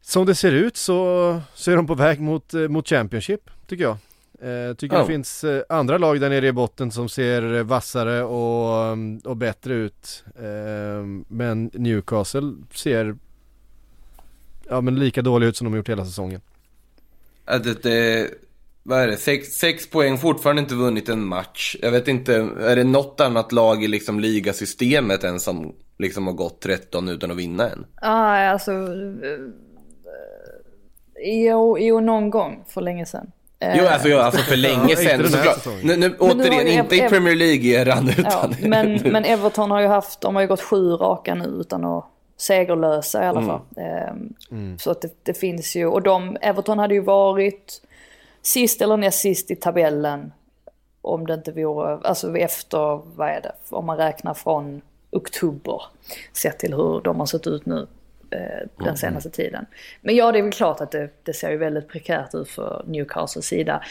[SPEAKER 2] som det ser ut så, så är de på väg mot, eh, mot Championship, tycker jag. Eh, tycker
[SPEAKER 4] Ja.
[SPEAKER 2] det finns eh, andra lag där nere i botten som ser vassare och, och bättre ut. Eh, men Newcastle ser ja, men lika dålig ut som de har gjort hela säsongen.
[SPEAKER 4] Att det, det, vad är det, sex, sex poäng, fortfarande inte vunnit en match. Jag vet inte, är det något annat lag i liksom ligasystemet än som liksom har gått 13 utan att vinna än?
[SPEAKER 3] Ja, alltså... eh, Jo, jo, någon gång för länge sedan. Eh,
[SPEAKER 4] Jo, alltså, ja, alltså för länge sedan såklart. Nu, nu,
[SPEAKER 3] nu
[SPEAKER 4] återigen,
[SPEAKER 3] ju
[SPEAKER 4] inte i Premier League-eran
[SPEAKER 3] Ja,
[SPEAKER 4] utan...
[SPEAKER 3] men, men Everton har ju haft, de har ju gått sju raka nu utan att segerlösa i alla
[SPEAKER 4] Mm.
[SPEAKER 3] fall. Ehm, Så att det, det finns ju, och de, Everton hade ju varit sist eller näst sist i tabellen om det inte vore, alltså efter, vad är det, om man räknar från oktober sett till hur de har sett ut nu den senaste tiden. Men ja, det är väl klart att det, det ser ju väldigt prekärt ut för Newcastles sida.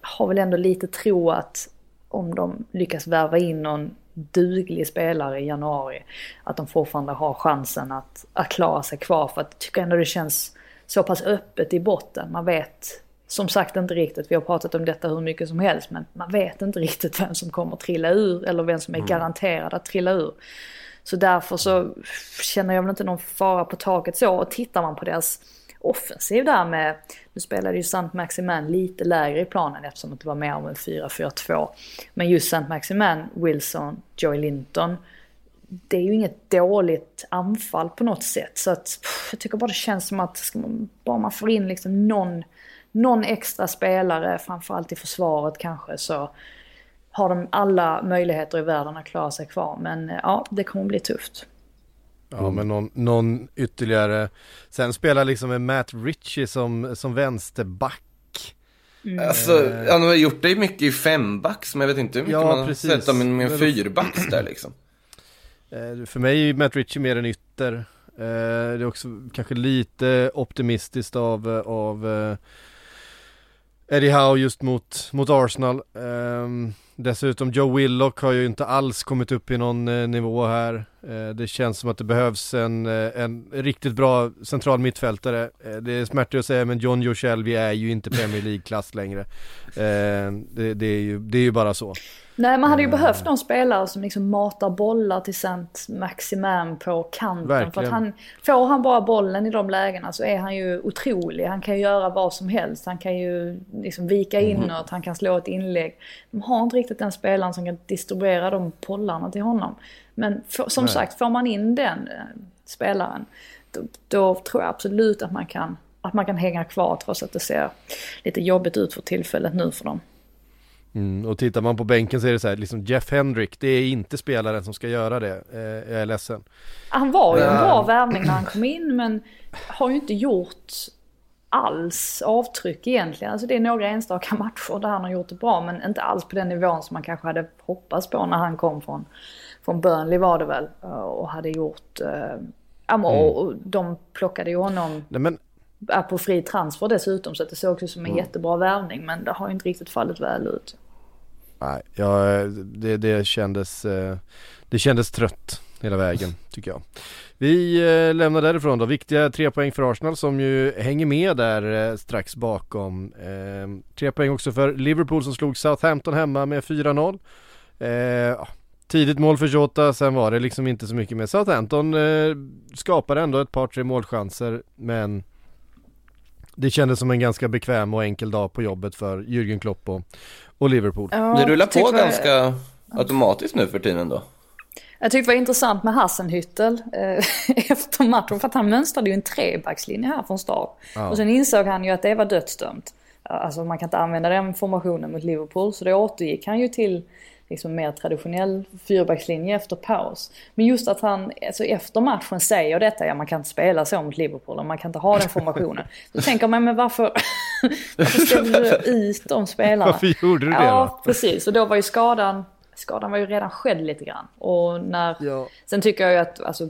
[SPEAKER 3] Har väl ändå lite tro att om de lyckas värva in någon duglig spelare i januari, att de fortfarande har chansen att, att klara sig kvar. För att jag tycker ändå det känns så pass öppet i botten. Man vet som sagt inte riktigt, vi har pratat om detta hur mycket som helst, men man vet inte riktigt vem som kommer trilla ur eller vem som är garanterad att trilla ur. Så därför så känner jag väl inte någon fara på taket så. Och tittar man på deras offensiv där med, nu spelade ju Sant Maximan lite lägre i planen eftersom det var mer om en 4-4-2. Men just Sant Maximan, Wilson, Joey Linton. Det är ju inget dåligt anfall på något sätt. Så att pff, jag tycker bara det känns som att ska man, bara man får in liksom någon, någon extra spelare, framförallt i försvaret kanske, så har de alla möjligheter i världen att klara sig kvar. Men eh, ja, det kommer bli tufft.
[SPEAKER 2] Ja men någon, någon ytterligare Sen spelar liksom en Matt Ritchie som, som vänsterback
[SPEAKER 4] Alltså, han har gjort det mycket i fembacks, men jag vet inte hur mycket
[SPEAKER 2] Ja,
[SPEAKER 4] man har
[SPEAKER 2] precis.
[SPEAKER 4] sett dem med en fyrbacks där liksom.
[SPEAKER 2] Eh, För mig är Matt Ritchie mer en ytter Eh, Det är också kanske lite optimistiskt av, eh, av eh, Eddie Howe just mot, mot Arsenal Ehm, Dessutom Joe Willock har ju inte alls kommit upp i någon eh, nivå här. Eh, Det känns som att det behövs en, eh, en riktigt bra central mittfältare. Eh, Det är smärtigt att säga men John Joe Shelby är ju inte Premier League-klass längre. Eh, det, det, är ju, det är ju bara så.
[SPEAKER 3] Nej, man hade ju behövt någon spelare som liksom matar bollar till Sant Maximan på kanten. För
[SPEAKER 2] Verkligen.
[SPEAKER 3] att han, får han bara bollen i de lägena så är han ju otrolig. Han kan ju göra vad som helst. Han kan ju liksom vika inåt, han kan slå ett inlägg. De har inte riktigt den spelaren som kan distribuera de bollarna till honom. Men för, som sagt, får man in den eh, spelaren då, då tror jag absolut att man kan att man kan hänga kvar trots att det ser lite jobbigt ut för tillfället nu för dem.
[SPEAKER 2] Mm, och tittar man på bänken så är det så här, liksom Jeff Hendrick, det är inte spelaren som ska göra det. Eh, jag är ledsen.
[SPEAKER 3] Han var ju en bra värvning när han kom in men har ju inte gjort alls avtryck egentligen. Alltså det är några enstaka matcher där han har gjort det bra men inte alls på den nivån som man kanske hade hoppats på när han kom från, från Burnley var det väl eh, och hade gjort eh, Ja, men, och, och de plockade ju honom
[SPEAKER 2] Nej, men
[SPEAKER 3] är på fri transfer dessutom så att det såg också som en jättebra värvning men det har ju inte riktigt fallit väl ut.
[SPEAKER 2] Nej, ja, det, det, kändes, eh, det kändes trött hela vägen tycker jag. Vi eh, lämnar därifrån då. Viktiga tre poäng för Arsenal som ju hänger med där eh, strax bakom. Tre poäng också för Liverpool som slog Southampton hemma med 4-0. Tidigt mål för Jota, sen var det liksom inte så mycket med Southampton skapade ändå ett par tre målchanser men det kändes som en ganska bekväm och enkel dag på jobbet för Jürgen Klopp och, och Liverpool.
[SPEAKER 4] Ja, det rullar på ganska jag... automatiskt nu för tiden då.
[SPEAKER 3] Jag tyckte det var intressant med Hassenhüttel eh, efter matchen för att han mönstrade ju en trebackslinje här från start. Ja. Och sen insåg han ju att det var dödsdömt. Alltså man kan inte använda den formationen mot Liverpool så då återgick han ju till liksom mer traditionell fyrbackslinje efter paus. Men just att han alltså efter matchen säger detta, ja man kan inte spela så mot Liverpool och man kan inte ha den formationen. Då tänker man, men varför, varför ställde du ut de spelarna?
[SPEAKER 2] Varför gjorde du det
[SPEAKER 3] Ja, precis. Och då var ju skadan, skadan var ju redan skedd lite grann. Och när, ja. Sen tycker jag ju att, alltså,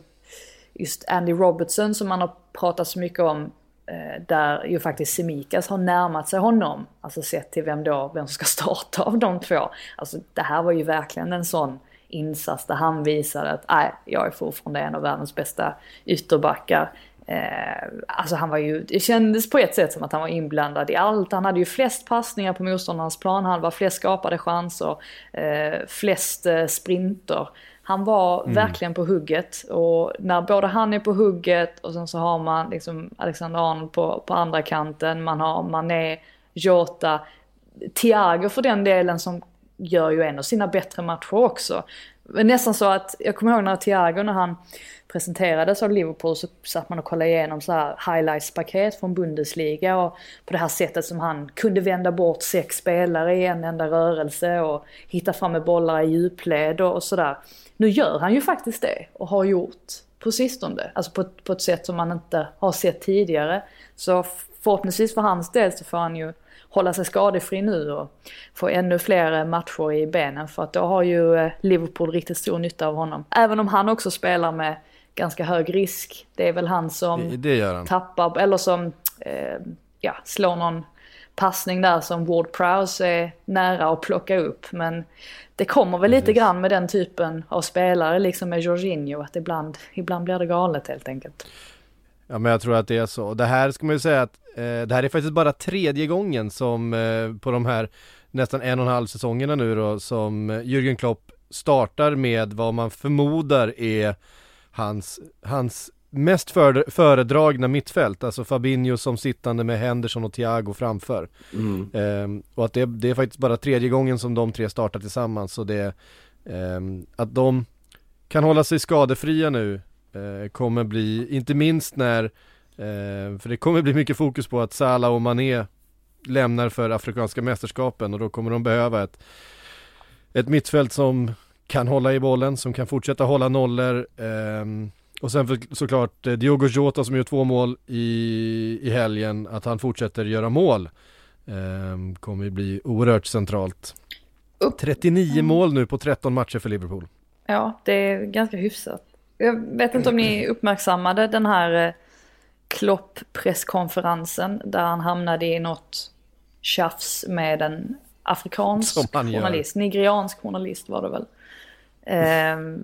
[SPEAKER 3] just Andy Robertson som man har pratat så mycket om Eh, där ju faktiskt Semikas har närmat sig honom. Alltså sett till vem då, vem som ska starta av de två. Alltså det här var ju verkligen en sån insats där han visade att nej, jag är fortfarande en av världens bästa ytterbackar. Eh, alltså han var ju, det kändes på ett sätt som att han var inblandad i allt. Han hade ju flest passningar på motståndarnas planhalva, flest skapade chanser, eh, flest eh, sprinter. Han var mm. verkligen på hugget och när både han är på hugget och sen så har man liksom Alexander Arnold på, på andra kanten, man har Mané, Jota, Thiago för den delen som gör ju en av sina bättre matcher också. Nästan så att, jag kommer ihåg när Thiago när han presenterades av Liverpool så satt man och kollade igenom så här highlights-paket från Bundesliga och på det här sättet som han kunde vända bort sex spelare i en enda rörelse och hitta fram med bollar i djupled och sådär. Nu gör han ju faktiskt det och har gjort på sistone. Alltså på, på ett sätt som man inte har sett tidigare. Så förhoppningsvis för hans del så får han ju hålla sig skadefri nu och få ännu fler matcher i benen för att då har ju eh, Liverpool riktigt stor nytta av honom. Även om han också spelar med ganska hög risk. Det är väl han som
[SPEAKER 2] det, det
[SPEAKER 3] tappar, eller som eh, ja, slår någon passning där som Ward Prowse är nära att plocka upp. Men det kommer väl lite grann med den typen av spelare, liksom med Jorginho, att ibland, ibland blir det galet helt enkelt.
[SPEAKER 2] Ja men jag tror att det är så. Det här ska man ju säga att eh, det här är faktiskt bara tredje gången som eh, på de här nästan en och en halv säsongerna nu då som Jürgen Klopp startar med vad man förmodar är hans, hans mest för, föredragna mittfält, alltså Fabinho som sittande med Henderson och Thiago framför. Mm. Ehm, och att det, det, är faktiskt bara tredje gången som de tre startar tillsammans så det ehm, att de kan hålla sig skadefria nu eh, kommer bli, inte minst när, eh, för det kommer bli mycket fokus på att Salah och Mané lämnar för Afrikanska mästerskapen och då kommer de behöva ett, ett mittfält som kan hålla i bollen, som kan fortsätta hålla nollor. Eh, och sen för, såklart eh, Diogo Jota som gör två mål i, i helgen, att han fortsätter göra mål. Eh, kommer ju bli oerhört centralt. 39 mål nu på 13 matcher för Liverpool.
[SPEAKER 3] Ja, det är ganska hyfsat. Jag vet inte om ni uppmärksammade den här eh, Klopp-presskonferensen där han hamnade i något tjafs med en afrikansk journalist, nigeriansk journalist var det väl. Uh,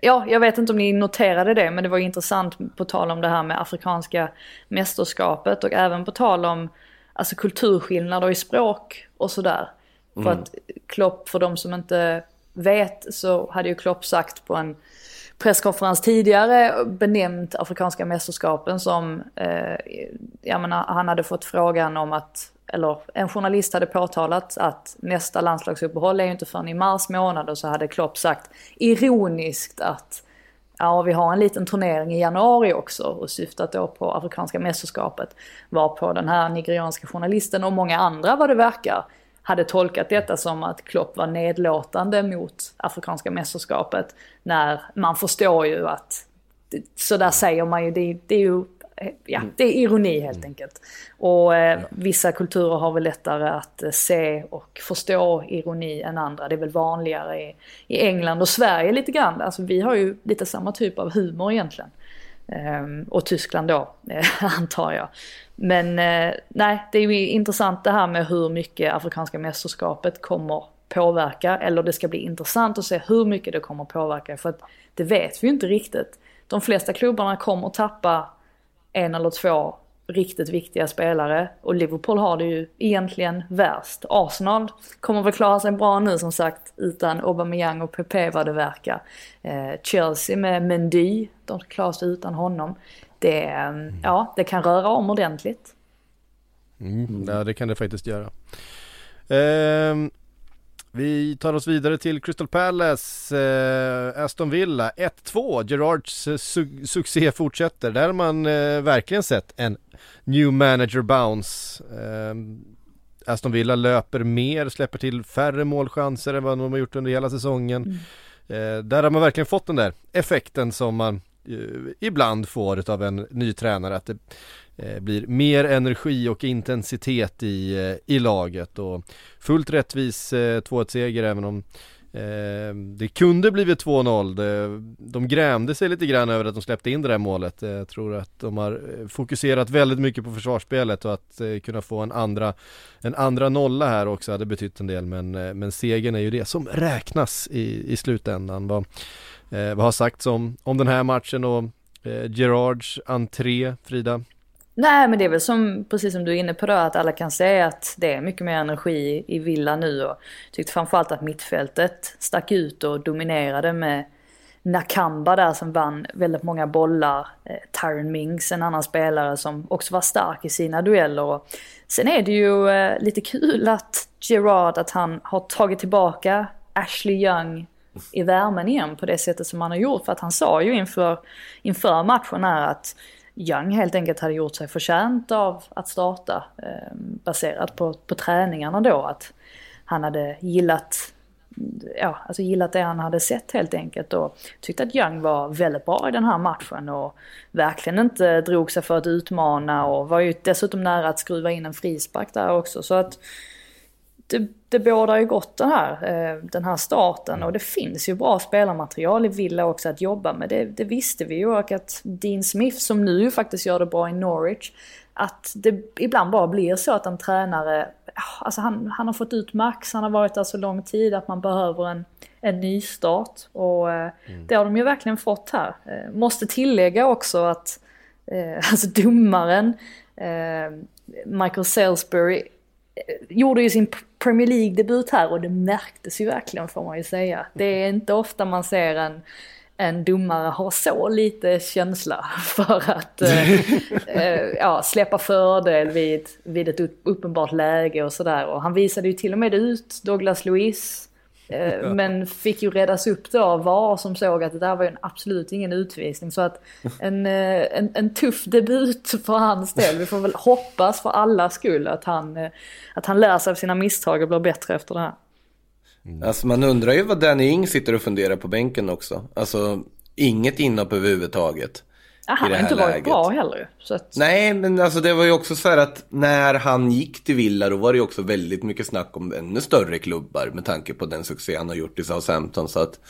[SPEAKER 3] ja, jag vet inte om ni noterade det, men det var intressant på tal om det här med afrikanska mästerskapet och även på tal om alltså, kulturskillnader i språk och sådär. Mm. För att Klopp, för de som inte vet, så hade ju Klopp sagt på en presskonferens tidigare benämnt Afrikanska mästerskapen som, eh, jag menar, han hade fått frågan om att eller en journalist hade påtalat att nästa landslagsuppehåll är ju inte förrän i mars månad och så hade Klopp sagt ironiskt att ja, vi har en liten turnering i januari också och syftat då på Afrikanska mästerskapet. Var på den här nigerianska journalisten och många andra vad det verkar hade tolkat detta som att Klopp var nedlåtande mot Afrikanska mästerskapet. När man förstår ju att, så där säger man ju, det, det är ju ja, det är ironi helt enkelt. Och eh, vissa kulturer har väl lättare att eh, se och förstå ironi än andra. Det är väl vanligare i, i England och Sverige lite grann. Alltså vi har ju lite samma typ av humor egentligen. Ehm, och Tyskland då, antar jag. Men eh, nej, det är ju intressant det här med hur mycket Afrikanska mästerskapet kommer påverka. Eller det ska bli intressant att se hur mycket det kommer påverka. För att det vet vi ju inte riktigt. De flesta klubbarna kommer att tappa en eller två riktigt viktiga spelare. Och Liverpool har det ju egentligen värst. Arsenal kommer väl klara sig bra nu som sagt utan Aubameyang och Pepe vad det verkar. Eh, Chelsea med Mendy, de klarar sig utan honom. Det, mm. ja, det kan röra om ordentligt.
[SPEAKER 2] Mm, ja, det kan det faktiskt göra. Eh, vi tar oss vidare till Crystal Palace, eh, Aston Villa 1-2. Gerards eh, su succé fortsätter. Där har man eh, verkligen sett en new manager bounce. Eh, Aston Villa löper mer, släpper till färre målchanser än vad de har gjort under hela säsongen. Mm. Eh, där har man verkligen fått den där effekten som man eh, ibland får av en ny tränare. Att det, Eh, blir mer energi och intensitet i, eh, i laget och fullt rättvis eh, 2-1 seger även om det kunde blivit 2-0. De, grämde sig lite grann över att de släppte in det där målet. Jag tror att de har fokuserat väldigt mycket på försvarsspelet och att kunna få en andra, en andra nolla här också hade betytt en del men, men segern är ju det som räknas i, i slutändan. Vad, vad har sagts om, om den här matchen och Gerards entré, Frida?
[SPEAKER 3] Nej men det är väl som, precis som du är inne på då, att alla kan se att det är mycket mer energi i Villa nu och tyckte framförallt att mittfältet stack ut och dominerade med Nakamba där som vann väldigt många bollar. Eh, Tyron Mings, en annan spelare som också var stark i sina dueller. Och sen är det ju eh, lite kul att Gerard, att han har tagit tillbaka Ashley Young i värmen igen på det sättet som han har gjort. För att han sa ju inför, inför matchen här att Young helt enkelt hade gjort sig förtjänt av att starta eh, baserat på, på träningarna då. Att han hade gillat, ja, alltså gillat det han hade sett helt enkelt och tyckte att Young var väldigt bra i den här matchen och verkligen inte drog sig för att utmana och var ju dessutom nära att skruva in en frispark där också. Så att det, det bådar ju gott den här, eh, den här starten och det finns ju bra spelarmaterial i Villa också att jobba med. Det, det visste vi ju och att Dean Smith som nu faktiskt gör det bra i Norwich, att det ibland bara blir så att en tränare, alltså han, han har fått ut max, han har varit där så lång tid att man behöver en, en ny start och eh, mm. det har de ju verkligen fått här. Eh, måste tillägga också att alltså domaren Michael Salisbury gjorde ju sin Premier League-debut här och det märktes ju verkligen får man ju säga. Det är inte ofta man ser en, en domare ha så lite känsla för att eh, eh, ja, släppa fördel vid, vid ett uppenbart läge och sådär. Och han visade ju till och med ut Douglas Luiz Eh, men fick ju räddas upp då av VAR som såg att det där var ju absolut ingen utvisning. Så att en, eh, en, en tuff debut för hans del. Vi får väl hoppas för alla skull att han, eh, att han lär sig av sina misstag och blir bättre efter det här.
[SPEAKER 4] Mm. Alltså man undrar ju vad Danny Ing sitter och funderar på bänken också. Alltså inget inhopp överhuvudtaget.
[SPEAKER 3] Ja, han har inte varit läget. bra heller. Så att...
[SPEAKER 4] Nej, men alltså det var ju också så här att när han gick till Villa då var det ju också väldigt mycket snack om ännu större klubbar med tanke på den succé han har gjort i Southampton. Så att...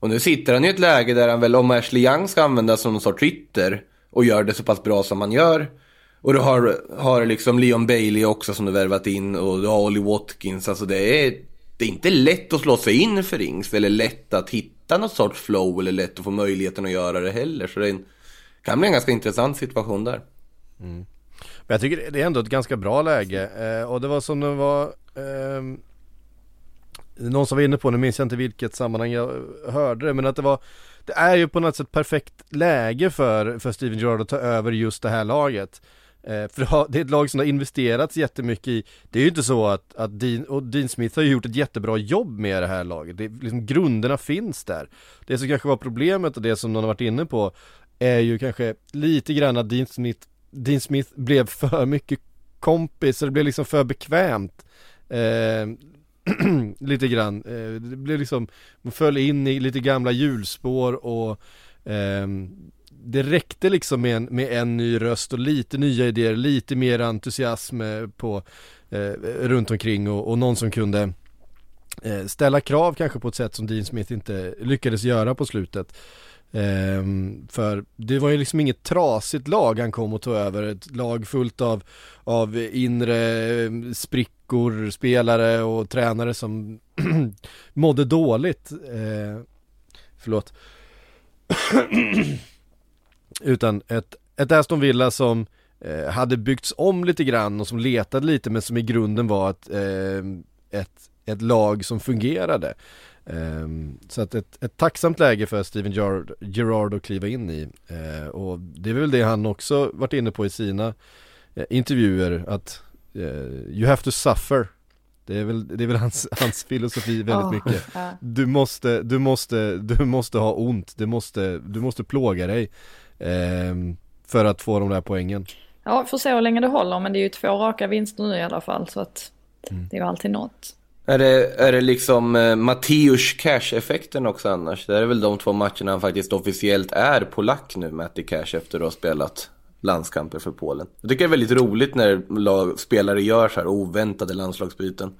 [SPEAKER 4] Och nu sitter han i ett läge där han väl, om Ashley Young ska användas som någon sorts ytter och gör det så pass bra som han gör. Och du har, har liksom Leon Bailey också som du värvat in och du har Ollie Watkins. Alltså det är, det är inte lätt att slå sig in för Ings eller lätt att hitta något sorts flow eller lätt att få möjligheten att göra det heller. Så det är en kan bli en ganska intressant situation där.
[SPEAKER 2] Mm. Men jag tycker det är ändå ett ganska bra läge eh, och det var som det var eh, Någon som var inne på, nu minns jag inte vilket sammanhang jag hörde det men att det var Det är ju på något sätt perfekt läge för, för Steven Gerrard att ta över just det här laget eh, För det är ett lag som har investerats jättemycket i Det är ju inte så att, att Dean, och Dean Smith har gjort ett jättebra jobb med det här laget det, liksom, Grunderna finns där Det som kanske var problemet och det som någon har varit inne på är ju kanske lite grann att Dean Smith, Dean Smith blev för mycket kompis, så det blev liksom för bekvämt. Eh, lite grann. Eh, det blev liksom, man föll in i lite gamla hjulspår och eh, det räckte liksom med en, med en ny röst och lite nya idéer, lite mer entusiasm eh, på, eh, runt omkring och, och någon som kunde eh, ställa krav kanske på ett sätt som Dean Smith inte lyckades göra på slutet. Um, för det var ju liksom inget trasigt lag han kom och tog över, ett lag fullt av, av inre ehm, sprickor, spelare och tränare som mådde dåligt. Uh, förlåt. Utan ett, ett Aston Villa som eh, hade byggts om lite grann och som letade lite men som i grunden var ett, eh, ett, ett lag som fungerade. Um, så att ett, ett tacksamt läge för Steven Gerrard, Gerrard att kliva in i. Uh, och det är väl det han också varit inne på i sina uh, intervjuer att uh, you have to suffer. Det är väl, det är väl hans, hans filosofi väldigt oh, mycket. Du måste, du måste, du måste ha ont, du måste, du måste plåga dig ehm, för att få de där poängen.
[SPEAKER 3] Ja, får se hur länge det håller men det är ju två raka vinster nu i alla fall så att mm. det är ju alltid något.
[SPEAKER 4] Är det, är det liksom eh, Matteus Cash-effekten också annars? Det är väl de två matcherna han faktiskt officiellt är polack nu, Matti Cash, efter att ha spelat landskamper för Polen. Jag tycker det är väldigt roligt när lag, spelare gör så här oväntade landslagsbyten.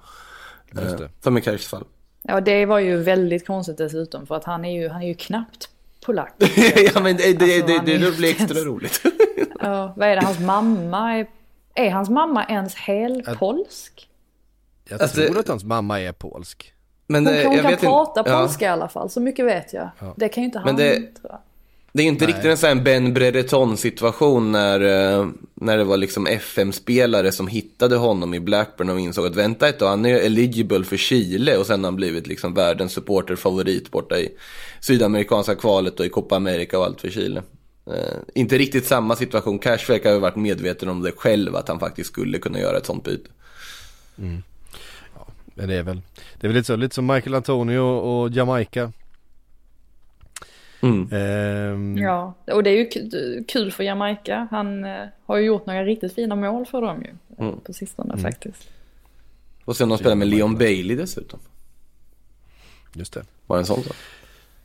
[SPEAKER 4] Eh, som i Cashs fall.
[SPEAKER 3] Ja, det var ju väldigt konstigt dessutom, för att han är ju, han är ju knappt polack.
[SPEAKER 4] ja, men det, det, alltså, det, det blir extra roligt.
[SPEAKER 3] ja, vad är det, hans mamma är... Är hans mamma ens helpolsk?
[SPEAKER 2] Jag alltså, tror att hans mamma är polsk.
[SPEAKER 3] Men det, hon, hon kan prata inte, polska ja. i alla fall, så mycket vet jag. Ja. Det kan ju inte han, det, tror jag.
[SPEAKER 4] Det är inte Nej. riktigt en sån här Ben Brereton situation när, eh, när det var liksom FM-spelare som hittade honom i Blackburn och insåg att vänta ett tag, han är eligible för Chile och sen har han blivit liksom världens supporterfavorit borta i sydamerikanska kvalet och i Copa America och allt för Chile. Eh, inte riktigt samma situation, Cash verkar ha varit medveten om det själv, att han faktiskt skulle kunna göra ett sånt byte.
[SPEAKER 2] Mm. Men det är väl, det är väl lite så, lite som Michael Antonio och Jamaica.
[SPEAKER 3] Mm. Um, ja, och det är ju kul för Jamaica. Han uh, har ju gjort några riktigt fina mål för dem ju. Mm. På sistone mm. faktiskt.
[SPEAKER 4] Och sen de spelar med Leon Bailey dessutom.
[SPEAKER 2] Just det.
[SPEAKER 4] Var det en sån sak?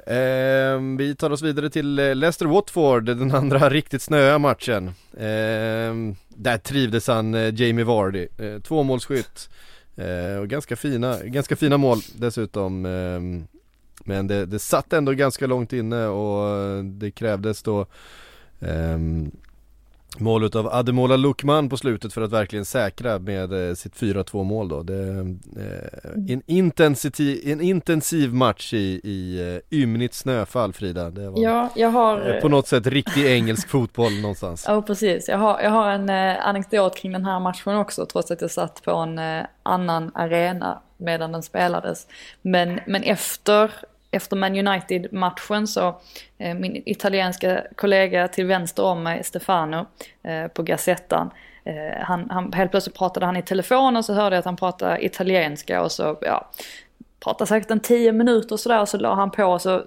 [SPEAKER 2] Eh, vi tar oss vidare till eh, Leicester Watford, den andra riktigt snöa matchen. Eh, där trivdes han, eh, Jamie Vardy, eh, tvåmålsskytt. Eh, och ganska fina, ganska fina mål dessutom. Eh, men det, det satt ändå ganska långt inne och det krävdes då eh, mål av Ademola Lukman på slutet för att verkligen säkra med eh, sitt 4-2 mål då. Det, eh, en, intensiv, en intensiv match i, i uh, ymnigt snöfall Frida. Det var
[SPEAKER 3] ja, jag har...
[SPEAKER 2] på något sätt riktig engelsk fotboll någonstans.
[SPEAKER 3] Ja precis, jag har, jag har en eh, anekdot kring den här matchen också trots att jag satt på en eh, annan arena medan den spelades. Men, men efter efter Man United-matchen så, eh, min italienska kollega till vänster om mig, Stefano, eh, på Gazettan, eh, han, han, helt plötsligt pratade han i telefon och så hörde jag att han pratade italienska och så, ja, pratade säkert en tio minuter sådär och så la han på och så eh,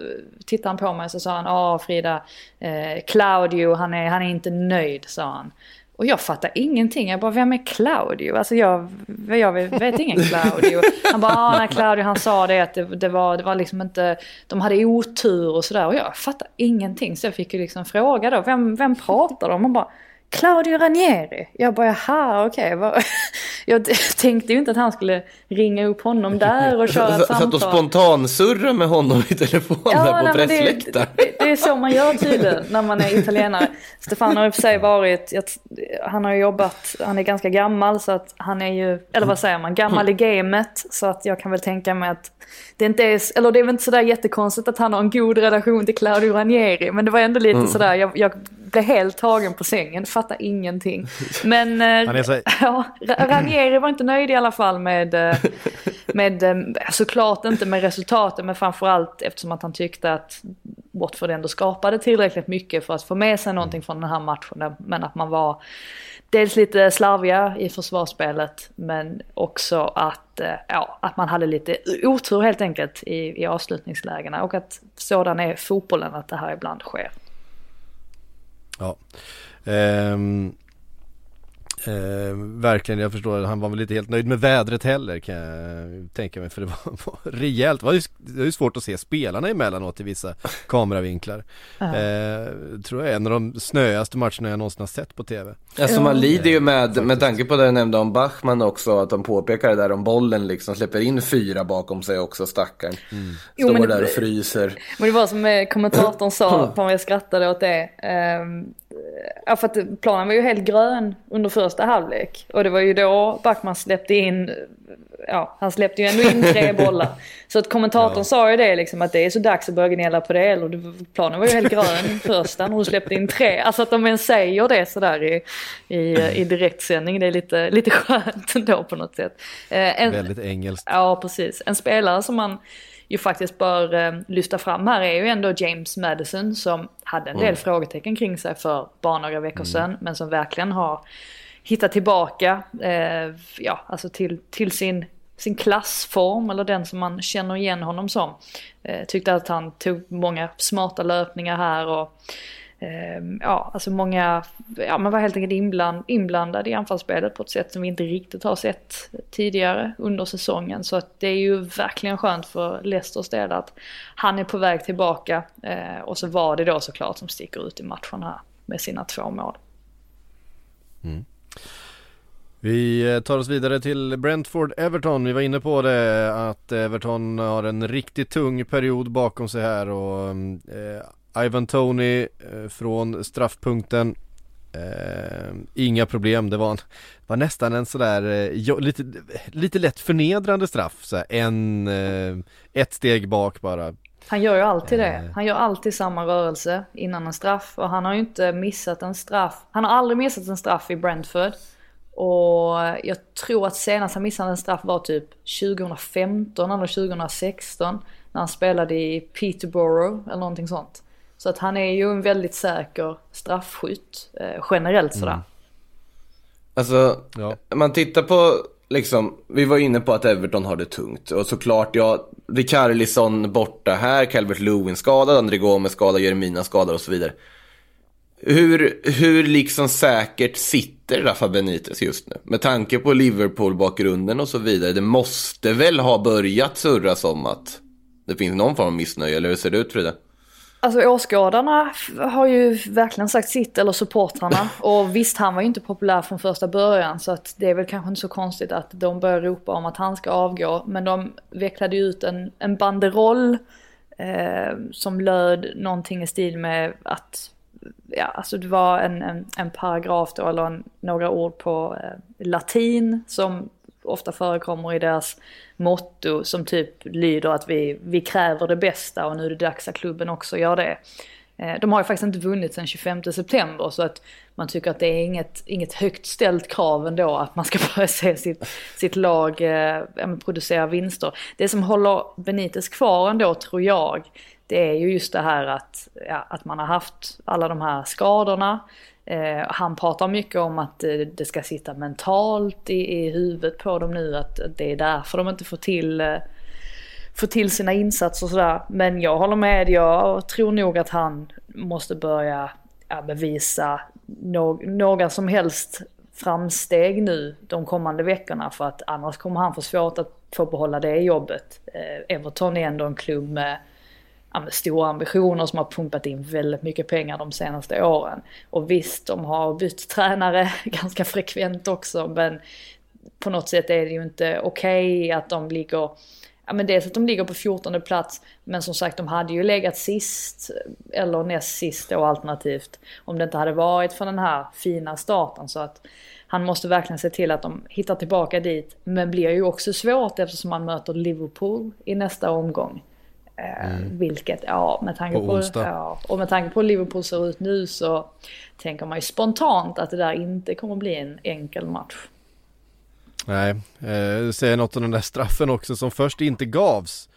[SPEAKER 3] tittade han på mig och så sa han, ja Frida, eh, Claudio han är, han är inte nöjd sa han. Och jag fattar ingenting. Jag bara, vem är Claudio? Alltså jag, jag vet ingen Claudio. Han bara, ah, nej Claudio han sa det att det, det, var, det var liksom inte, de hade otur och sådär. Och jag fattar ingenting. Så jag fick ju liksom fråga då, vem, vem pratar de? Han bara, Claudio Ranieri. Jag bara, jaha okej. Okay. Jag tänkte ju inte att han skulle ringa upp honom där och köra ett samtal. Satt
[SPEAKER 4] och spontansurra med honom i telefon ja, där på pressläktaren.
[SPEAKER 3] Det, det, är så man gör tydligen när man är italienare. Stefan har i och för sig varit, han har jobbat, han är ganska gammal så att han är ju, eller vad säger man, gammal i gamet. Så att jag kan väl tänka mig att det inte är, eller det är väl inte sådär jättekonstigt att han har en god relation till Claudio Ranieri. Men det var ändå lite mm. sådär, jag, jag blev helt tagen på sängen, fattar ingenting. Men eh, så... ja, Ranieri var inte nöjd i alla fall med, eh, med eh, såklart inte med resultaten men framförallt eftersom att han tyckte att Watford ändå skapade tillräckligt mycket för att få med sig någonting från den här matchen. Men att man var dels lite slarviga i försvarsspelet men också att, ja, att man hade lite otur helt enkelt i, i avslutningslägena och att sådan är fotbollen att det här ibland sker.
[SPEAKER 2] Ja. Um, Eh, verkligen, jag förstår, han var väl inte helt nöjd med vädret heller kan jag tänka mig för det var, var rejält, det var, ju, det var ju svårt att se spelarna emellanåt i vissa kameravinklar. Eh, tror jag är en av de snöigaste matcherna jag någonsin har sett på tv.
[SPEAKER 4] Alltså man lider ju med, med tanke på det jag nämnde om Bachmann också, att de påpekar det där om bollen liksom, släpper in fyra bakom sig också, stackaren.
[SPEAKER 2] Mm.
[SPEAKER 3] Jo,
[SPEAKER 4] Står
[SPEAKER 3] men det-
[SPEAKER 4] där och fryser.
[SPEAKER 3] Men det var som eh, kommentatorn sa, fan jag skrattade åt det. Ehm, Ja, för att planen var ju helt grön under första halvlek. Och det var ju då Backman släppte in, ja han släppte ju ändå in tre bollar. Så att kommentatorn sa ju det liksom att det är så dags att börja gnälla på det. Eller planen var ju helt grön första när hon släppte in tre. Alltså att de ens säger det sådär i, i, i direktsändning, det är lite, lite skönt ändå på något sätt. Eh, en-
[SPEAKER 2] Väldigt engelskt.
[SPEAKER 3] Ja, precis. En spelare som man ju faktiskt bör eh, lyfta fram här är ju ändå James Madison som hade en del frågetecken kring sig för bara några veckor sedan. Men som verkligen har hittat tillbaka eh, ja, alltså till, till sin, sin klassform eller den som man känner igen honom som. Eh, tyckte att han tog många smarta löpningar här och Ehm, ja, alltså många, ja man var helt enkelt inbland, inblandad i anfallsspelet på ett sätt som vi inte riktigt har sett tidigare under säsongen. Så att det är ju verkligen skönt för Leicesters del att han är på väg tillbaka. Eh, och så var det då såklart som sticker ut i matchen här med sina två mål. Mm.
[SPEAKER 2] Vi eh, tar oss vidare till Brentford-Everton. Vi var inne på det att Everton har en riktigt tung period bakom sig här och mm, eh, Ivan Tony eh, från straffpunkten eh, Inga problem, det var, en, var nästan en sådär eh, lite, lite lätt förnedrande straff. Så här, en, eh, ett steg bak bara.
[SPEAKER 3] Han gör ju alltid det.
[SPEAKER 2] Eh.
[SPEAKER 3] Han gör alltid samma rörelse innan en straff. Och han har ju inte missat en straff. Han har aldrig missat en straff i Brentford. Och jag tror att senast han missade en straff var typ 2015 eller 2016. När han spelade i Peterborough eller någonting sånt. Så att han är ju en väldigt säker straffskytt eh, generellt sådär.
[SPEAKER 4] Alltså,
[SPEAKER 2] Ja.
[SPEAKER 4] man tittar på, liksom, vi var inne på att Everton har det tungt. Och såklart, ja, Rikarlison borta här, Calvert Lewin skadad, André Gomes skadad, Jeremina skadad och så vidare. Hur, hur liksom säkert sitter Rafa Benitez just nu? Med tanke på Liverpool-bakgrunden och så vidare. Det måste väl ha börjat surras om att det finns någon form av missnöje, eller hur ser det ut Frida?
[SPEAKER 3] Alltså åskådarna har ju verkligen sagt sitt, eller supportrarna. Och visst, han var ju inte populär från första början så att det är väl kanske inte så konstigt att de börjar ropa om att han ska avgå. Men de vecklade ju ut en, en banderoll eh, som löd någonting i stil med att Ja, alltså det var en, en, en paragraf då, eller en, några ord på eh, latin som ofta förekommer i deras motto som typ lyder att vi, vi kräver det bästa och nu är det dags att klubben också gör det. Eh, de har ju faktiskt inte vunnit sedan 25 september så att man tycker att det är inget, inget högt ställt krav ändå att man ska börja se sitt, sitt lag eh, producera vinster. Det som håller Benitez kvar ändå tror jag det är ju just det här att, ja, att man har haft alla de här skadorna. Eh, han pratar mycket om att eh, det ska sitta mentalt i, i huvudet på dem nu, att det är därför de inte får till, eh, får till sina insatser och sådär. Men jag håller med, jag tror nog att han måste börja ja, bevisa no några som helst framsteg nu de kommande veckorna för att annars kommer han få svårt att få behålla det jobbet. Eh, Everton är ändå en klubb med med stora ambitioner som har pumpat in väldigt mycket pengar de senaste åren. Och visst, de har bytt tränare ganska frekvent också, men på något sätt är det ju inte okej att de ligger Ja men dels att de ligger på 14 plats men som sagt de hade ju legat sist eller näst sist då alternativt om det inte hade varit för den här fina starten så att han måste verkligen se till att de hittar tillbaka dit men blir ju också svårt eftersom man möter Liverpool i nästa omgång. Eh, Vilket, ja med tanke
[SPEAKER 2] På
[SPEAKER 3] på, ja, och med tanke på hur Liverpool ser ut nu så tänker man ju spontant att det där inte kommer bli en enkel match.
[SPEAKER 2] Nej, eh, säger något om den där straffen också som först inte gavs.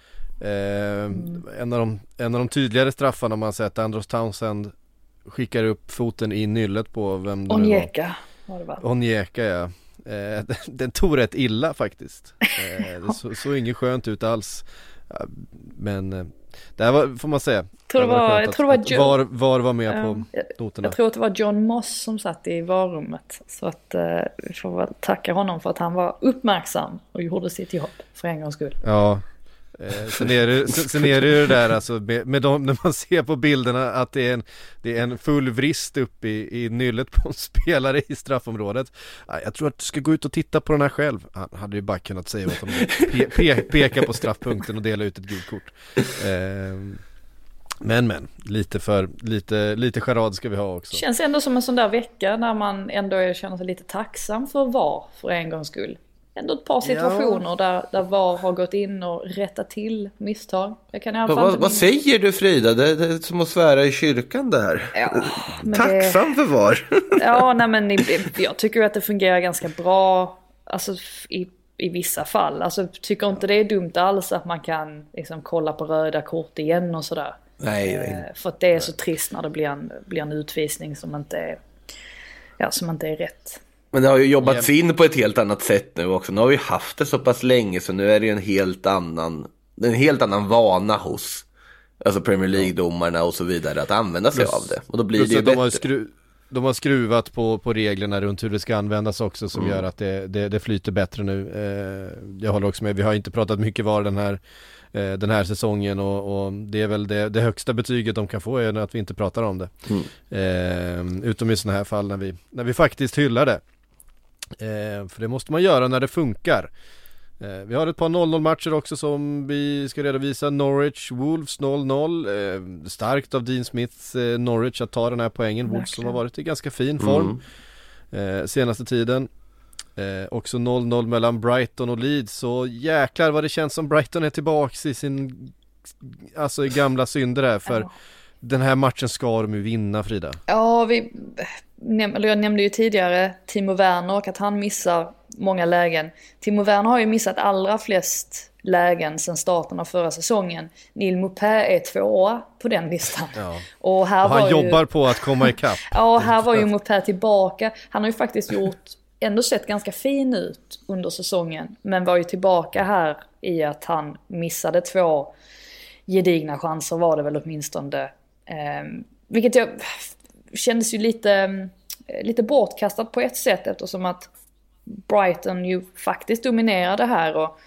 [SPEAKER 2] Eh, en, av de, en av de tydligare straffarna man sett, Andros Townsend skickar upp foten i nyllet på vem det.
[SPEAKER 3] Onyeka var det va?
[SPEAKER 2] Onyeka ja. Eh, den tog rätt illa faktiskt. Eh, det så- såg inget skönt ut alls. Men eh, det här var, får man säga.
[SPEAKER 3] Tror det
[SPEAKER 2] var
[SPEAKER 3] jag tror det var Joe-
[SPEAKER 2] var, var var med på
[SPEAKER 3] jag-
[SPEAKER 2] noterna.
[SPEAKER 3] Jag tror att det var John Moss som satt i varummet. Så att eh, vi får väl tacka honom för att han var uppmärksam och gjorde sitt jobb för en gångs skull.
[SPEAKER 2] Ja. Eh, sen, är det, sen, sen är det ju det där alltså med, med dem, när man ser på bilderna att det är en, det är en full vrist upp i, i nyllet på en spelare i straffområdet. Jag tror att du ska gå ut och titta på den här själv. Han hade ju bara kunnat säga åt honom att pe, pe, peka på straffpunkten och dela ut ett gult kort. Eh, men men, lite för, lite, lite charad ska vi ha också.
[SPEAKER 3] Känns ändå som en sån där vecka när man ändå känner sig lite tacksam för VAR för en gångs skull. Ändå ett par situationer där, där VAR har gått in och rättat till misstag. Jag kan i alla
[SPEAKER 4] Vad, vad, säger du Frida? Det, det är som att svära i kyrkan där.
[SPEAKER 3] Ja, men det-
[SPEAKER 4] Tacksam för var.
[SPEAKER 3] Ja, nej men jag tycker att det fungerar ganska bra. Alltså i, i vissa fall. Alltså tycker inte det är dumt alls att man kan liksom kolla på röda kort igen och sådär.
[SPEAKER 4] Nej, nej.
[SPEAKER 3] Eh, För att det är så trist när det blir en, blir en utvisning som inte är, ja, som inte är rätt.
[SPEAKER 4] Men det har ju jobbats in på ett helt annat sätt nu också. Nu har vi haft det så pass länge så nu är det ju en helt annan, en helt annan vana hos alltså Premier League-domarna och så vidare att använda sig
[SPEAKER 2] Plus-
[SPEAKER 4] av det. Och då blir det ju
[SPEAKER 2] de har,
[SPEAKER 4] bättre.
[SPEAKER 2] skru, de har skruvat på, på reglerna runt hur det ska användas också som
[SPEAKER 4] Mm.
[SPEAKER 2] gör att det, det, det flyter bättre nu. Eh, jag håller också med, vi har inte pratat mycket VAR den här, eh, den här säsongen och, och det är väl det, det högsta betyget de kan få är att vi inte pratar om det.
[SPEAKER 4] Mm.
[SPEAKER 2] Eh, utom i sådana här fall när vi, när vi faktiskt hyllar det. Eh, för det måste man göra när det funkar. Eh, Vi har ett par 0-0 matcher också som vi ska redovisa. Norwich, Wolves 0-0. Eh, starkt av Dean Smiths eh, Norwich att ta den här poängen. Wolves som har varit i ganska fin form eh, senaste tiden. Eh, också 0-0 mellan Brighton och Leeds. Så jäklar vad det känns som Brighton är tillbaks i sin, alltså i gamla synder här. För den här matchen ska de ju vinna Frida.
[SPEAKER 3] Ja, vi, näm- jag nämnde ju tidigare Timo Werner och att han missar många lägen. Timo Werner har ju missat allra flest lägen sedan starten av förra säsongen. Neil Maupin är tvåa på den listan. Och här
[SPEAKER 2] Och han
[SPEAKER 3] ju...
[SPEAKER 2] jobbar på att komma ikapp.
[SPEAKER 3] Ja, här var ju Maupin tillbaka. Han har ju faktiskt gjort, ändå sett ganska fin ut under säsongen. Men var ju tillbaka här i att han missade två gedigna chanser var det väl åtminstone. Ehm, vilket jag, kändes ju lite, eh, lite bortkastat på ett sätt eftersom att Brighton ju faktiskt dominerade här och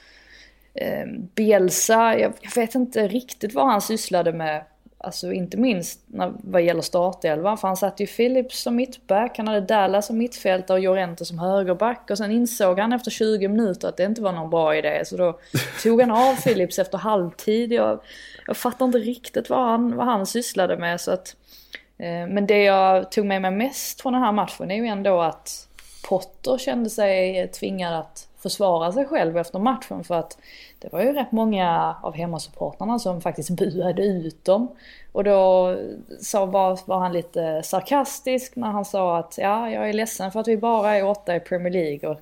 [SPEAKER 3] eh, Bielsa, jag, jag vet inte riktigt vad han sysslade med. Alltså inte minst när, vad gäller startelvan. För han satte ju Philips som mittback, han hade Dallas som mittfältare och Llorente som högerback. Och sen insåg han efter 20 minuter att det inte var någon bra idé. Så då tog han av Philips efter halvtid. Jag, jag fattar inte riktigt vad han, vad han sysslade med. Så att, eh, men det jag tog med mig mest från den här matchen är ju ändå att Potter kände sig tvingad att försvara sig själv efter matchen för att det var ju rätt många av hemmasupportrarna som faktiskt buade ut dem. Och då så var, var han lite sarkastisk när han sa att ja, jag är ledsen för att vi bara är åtta i Premier League och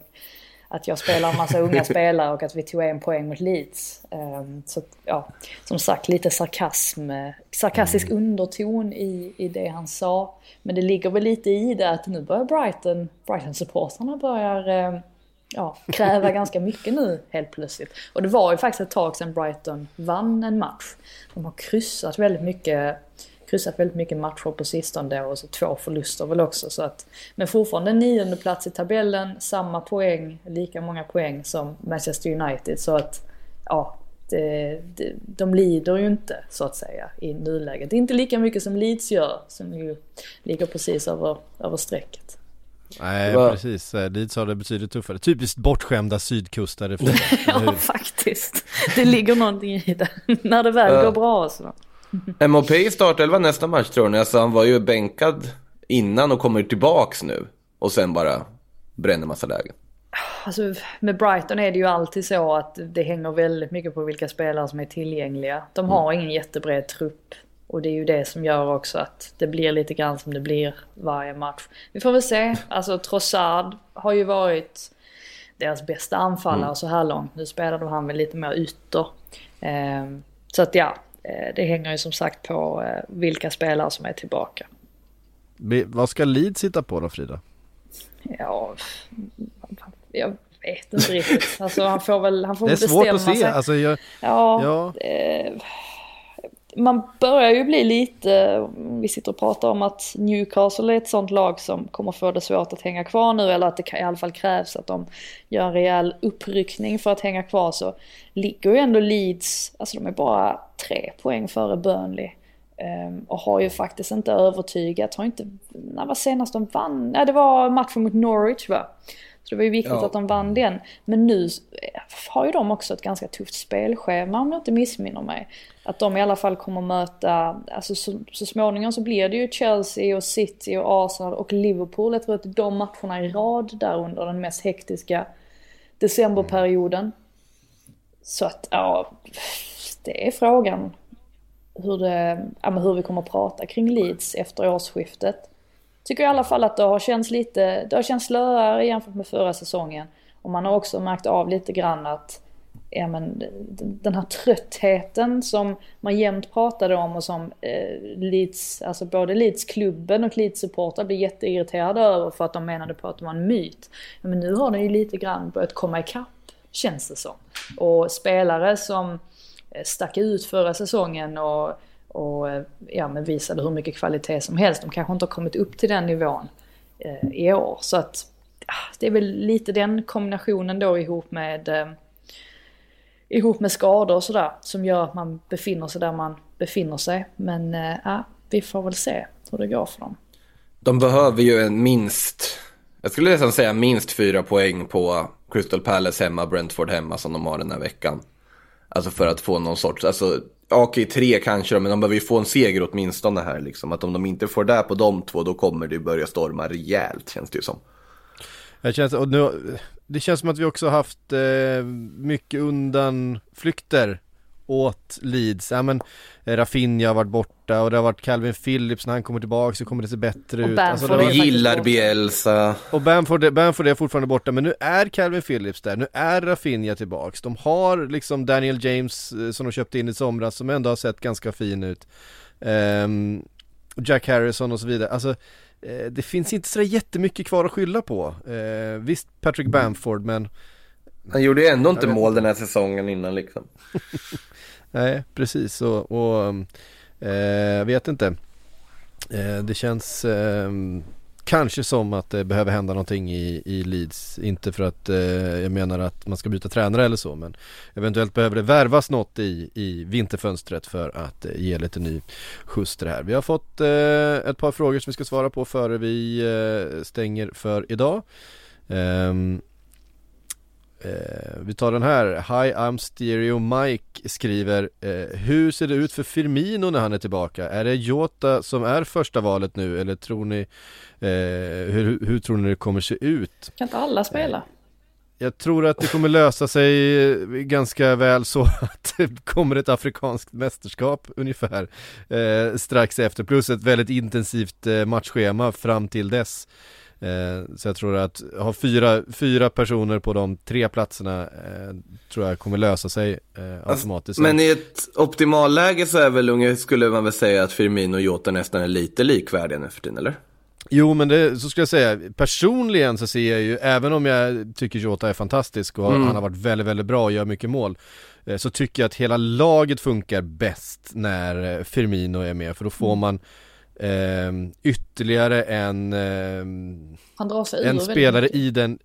[SPEAKER 3] att jag spelar en massa unga spelare och att vi tog en poäng mot Leeds. Um, så ja, som sagt lite sarkasm, sarkastisk underton i, i det han sa. Men det ligger väl lite i det att nu börjar Brighton, Brighton-supportrarna börjar eh, ja, kräva ganska mycket nu helt plötsligt. Och det var ju faktiskt ett tag sedan Brighton vann en match. De har kryssat väldigt mycket, kryssat väldigt mycket matcher på sistone och så två förluster väl också. Så att, men fortfarande nionde plats i tabellen, samma poäng, lika många poäng som Manchester United. Så att ja, det, det, de lider ju inte så att säga i nuläget. Inte lika mycket som Leeds gör som ju ligger precis över, över strecket.
[SPEAKER 2] Nej
[SPEAKER 4] Va?
[SPEAKER 2] precis, Eh, Leeds har det betydligt tuffare. Typiskt bortskämda sydkustare
[SPEAKER 3] Ja, faktiskt. Det ligger någonting i det. När det väl
[SPEAKER 4] Ja.
[SPEAKER 3] går bra så.
[SPEAKER 4] MOP i startelva nästa match tror ni? Alltså han var ju bänkad innan och kommer tillbaks nu. Och sen bara bränner massa lägen.
[SPEAKER 3] Alltså, med Brighton är det ju alltid så att det hänger väldigt mycket på vilka spelare som är tillgängliga. De har ingen jättebred trupp. Och det är ju det som gör också att det blir lite grann som det blir varje match. Vi får väl se. Alltså Trossard har ju varit deras bästa anfallare så här långt. Nu spelar de han väl lite mer ytter. Ehm, så att ja, eh, det hänger ju som sagt på eh, vilka spelare som är tillbaka.
[SPEAKER 2] Vad ska Leeds sitta på då Frida?
[SPEAKER 3] Ja, jag, vet inte riktigt. Alltså han får väl han får
[SPEAKER 2] Det är svårt att se.
[SPEAKER 3] sig.
[SPEAKER 2] Alltså, jag,
[SPEAKER 3] Ja,
[SPEAKER 2] ja.
[SPEAKER 3] eh, man börjar ju bli lite, vi sitter och pratar om att Newcastle är ett sånt lag som kommer få det svårt att hänga kvar nu eller att det i alla fall krävs att de gör en rejäl uppryckning för att hänga kvar så ligger ju ändå Leeds, alltså de är bara tre poäng före Burnley. Ehm, och har ju faktiskt inte övertygat, har inte, när var senast de vann? Ja det var matchen mot Norwich va? Så det var ju viktigt
[SPEAKER 4] Ja.
[SPEAKER 3] att de vann den. Men nu har ju de också ett ganska tufft spelschema om jag inte missminner mig. Att de i alla fall kommer möta, alltså så, så småningom så blir det ju Chelsea och City och Arsenal och Liverpool. Jag tror att de matcherna i rad där under den mest hektiska decemberperioden. Så att ja, det är frågan hur, det, ja, hur vi kommer att prata kring Leeds efter årsskiftet. Tycker i alla fall att det har känts lite, det har känts slöare jämfört med förra säsongen. Och man har också märkt av lite grann att ja, men, den här tröttheten som man jämt pratade om och som eh, Leeds, alltså både Leeds-klubben och Leeds-supportrar blir jätteirriterade över för att de menade på att det var en myt. Ja, men nu har den ju lite grann börjat komma ikapp, känns det som. Och spelare som eh, stack ut förra säsongen och, och eh, ja, men visade hur mycket kvalitet som helst. De kanske inte har kommit upp till den nivån eh, i år. Så att det är väl lite den kombinationen då ihop med eh, ihop med skador och sådär som gör att man befinner sig där man befinner sig. Men eh, ja, vi får väl se hur det går för dem.
[SPEAKER 4] De behöver ju en minst, jag skulle nästan säga minst fyra poäng på Crystal Palace hemma, Brentford hemma som de har den här veckan. Alltså för att få någon sorts, alltså okej tre kanske men de behöver ju få en seger åtminstone här liksom. Att om de inte får det på de två då kommer det börja storma rejält känns det ju som.
[SPEAKER 2] Jag känns, och nu, det känns som att vi också haft eh, mycket undanflykter åt Leeds. Ja men eh, Rafinha har varit borta och det har varit Calvin Phillips när han kommer tillbaka så kommer det se bättre
[SPEAKER 3] Och
[SPEAKER 2] ut.
[SPEAKER 3] Bamford
[SPEAKER 2] det
[SPEAKER 4] Vi gillar. Bielsa.
[SPEAKER 2] och Bamford, Bamford är fortfarande borta men nu är Calvin Phillips där, nu är Rafinha tillbaks. De har liksom Daniel James eh, som de köpte in i somras som ändå har sett ganska fin ut. Ehm, Jack Harrison och så vidare. Alltså eh, det finns inte så jättemycket kvar att skylla på. Eh, visst Patrick Bamford men
[SPEAKER 4] Han gjorde ju ändå inte mål den här säsongen innan liksom.
[SPEAKER 2] Nej, precis och, och eh, vet inte. Eh, det känns eh, kanske som att det behöver hända någonting i, i Leeds. Inte för att eh, jag menar att man ska byta tränare eller så men eventuellt behöver det värvas något i, i vinterfönstret för att eh, ge lite ny skjuts till det här. Vi har fått eh, ett par frågor som vi ska svara på före vi eh, stänger för idag. Ehm, Eh, vi tar den här, Hi I'm Stereo Mike skriver eh, Hur ser det ut för Firmino när han är tillbaka? Är det Jota som är första valet nu eller tror ni eh, hur, hur tror ni det kommer se ut?
[SPEAKER 3] Kan inte alla spela?
[SPEAKER 2] Jag tror att det kommer lösa sig eh, ganska väl så att det kommer ett afrikanskt mästerskap ungefär eh, strax efter plus ett väldigt intensivt eh, matchschema fram till dess. Eh, så jag tror att ha fyra, fyra personer på de tre platserna eh, tror jag kommer lösa sig eh, automatiskt.
[SPEAKER 4] Men i ett optimalläge så är väl unge, skulle man väl säga att Firmino och Jota nästan är lite likvärdiga nu för tiden, eller?
[SPEAKER 2] Jo men det, så skulle jag säga, personligen så ser jag ju, även om jag tycker Jota är fantastisk och
[SPEAKER 4] Mm.
[SPEAKER 2] han har varit väldigt, väldigt bra och gör mycket mål eh, Så tycker jag att hela laget funkar bäst när eh, Firmino är med för då får man eh, ytterligare en, eh, en spelare i den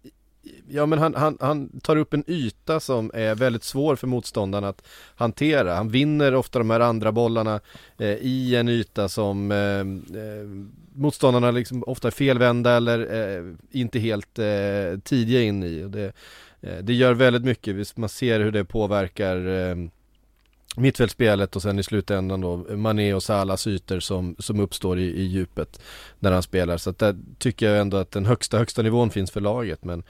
[SPEAKER 2] Ja men han, han, han tar upp en yta som är väldigt svår för motståndaren att hantera. Han vinner ofta de här andra bollarna eh, i en yta som eh, eh, motståndarna liksom ofta är felvända eller eh, inte helt eh, tidiga in i. Det, eh, det gör väldigt mycket, man ser hur det påverkar mittfältsspelet och sen i slutändan då Mané och Salas ytor som, som uppstår i, i djupet när han spelar. Så att där tycker jag ändå att den högsta, högsta nivån finns för laget. Men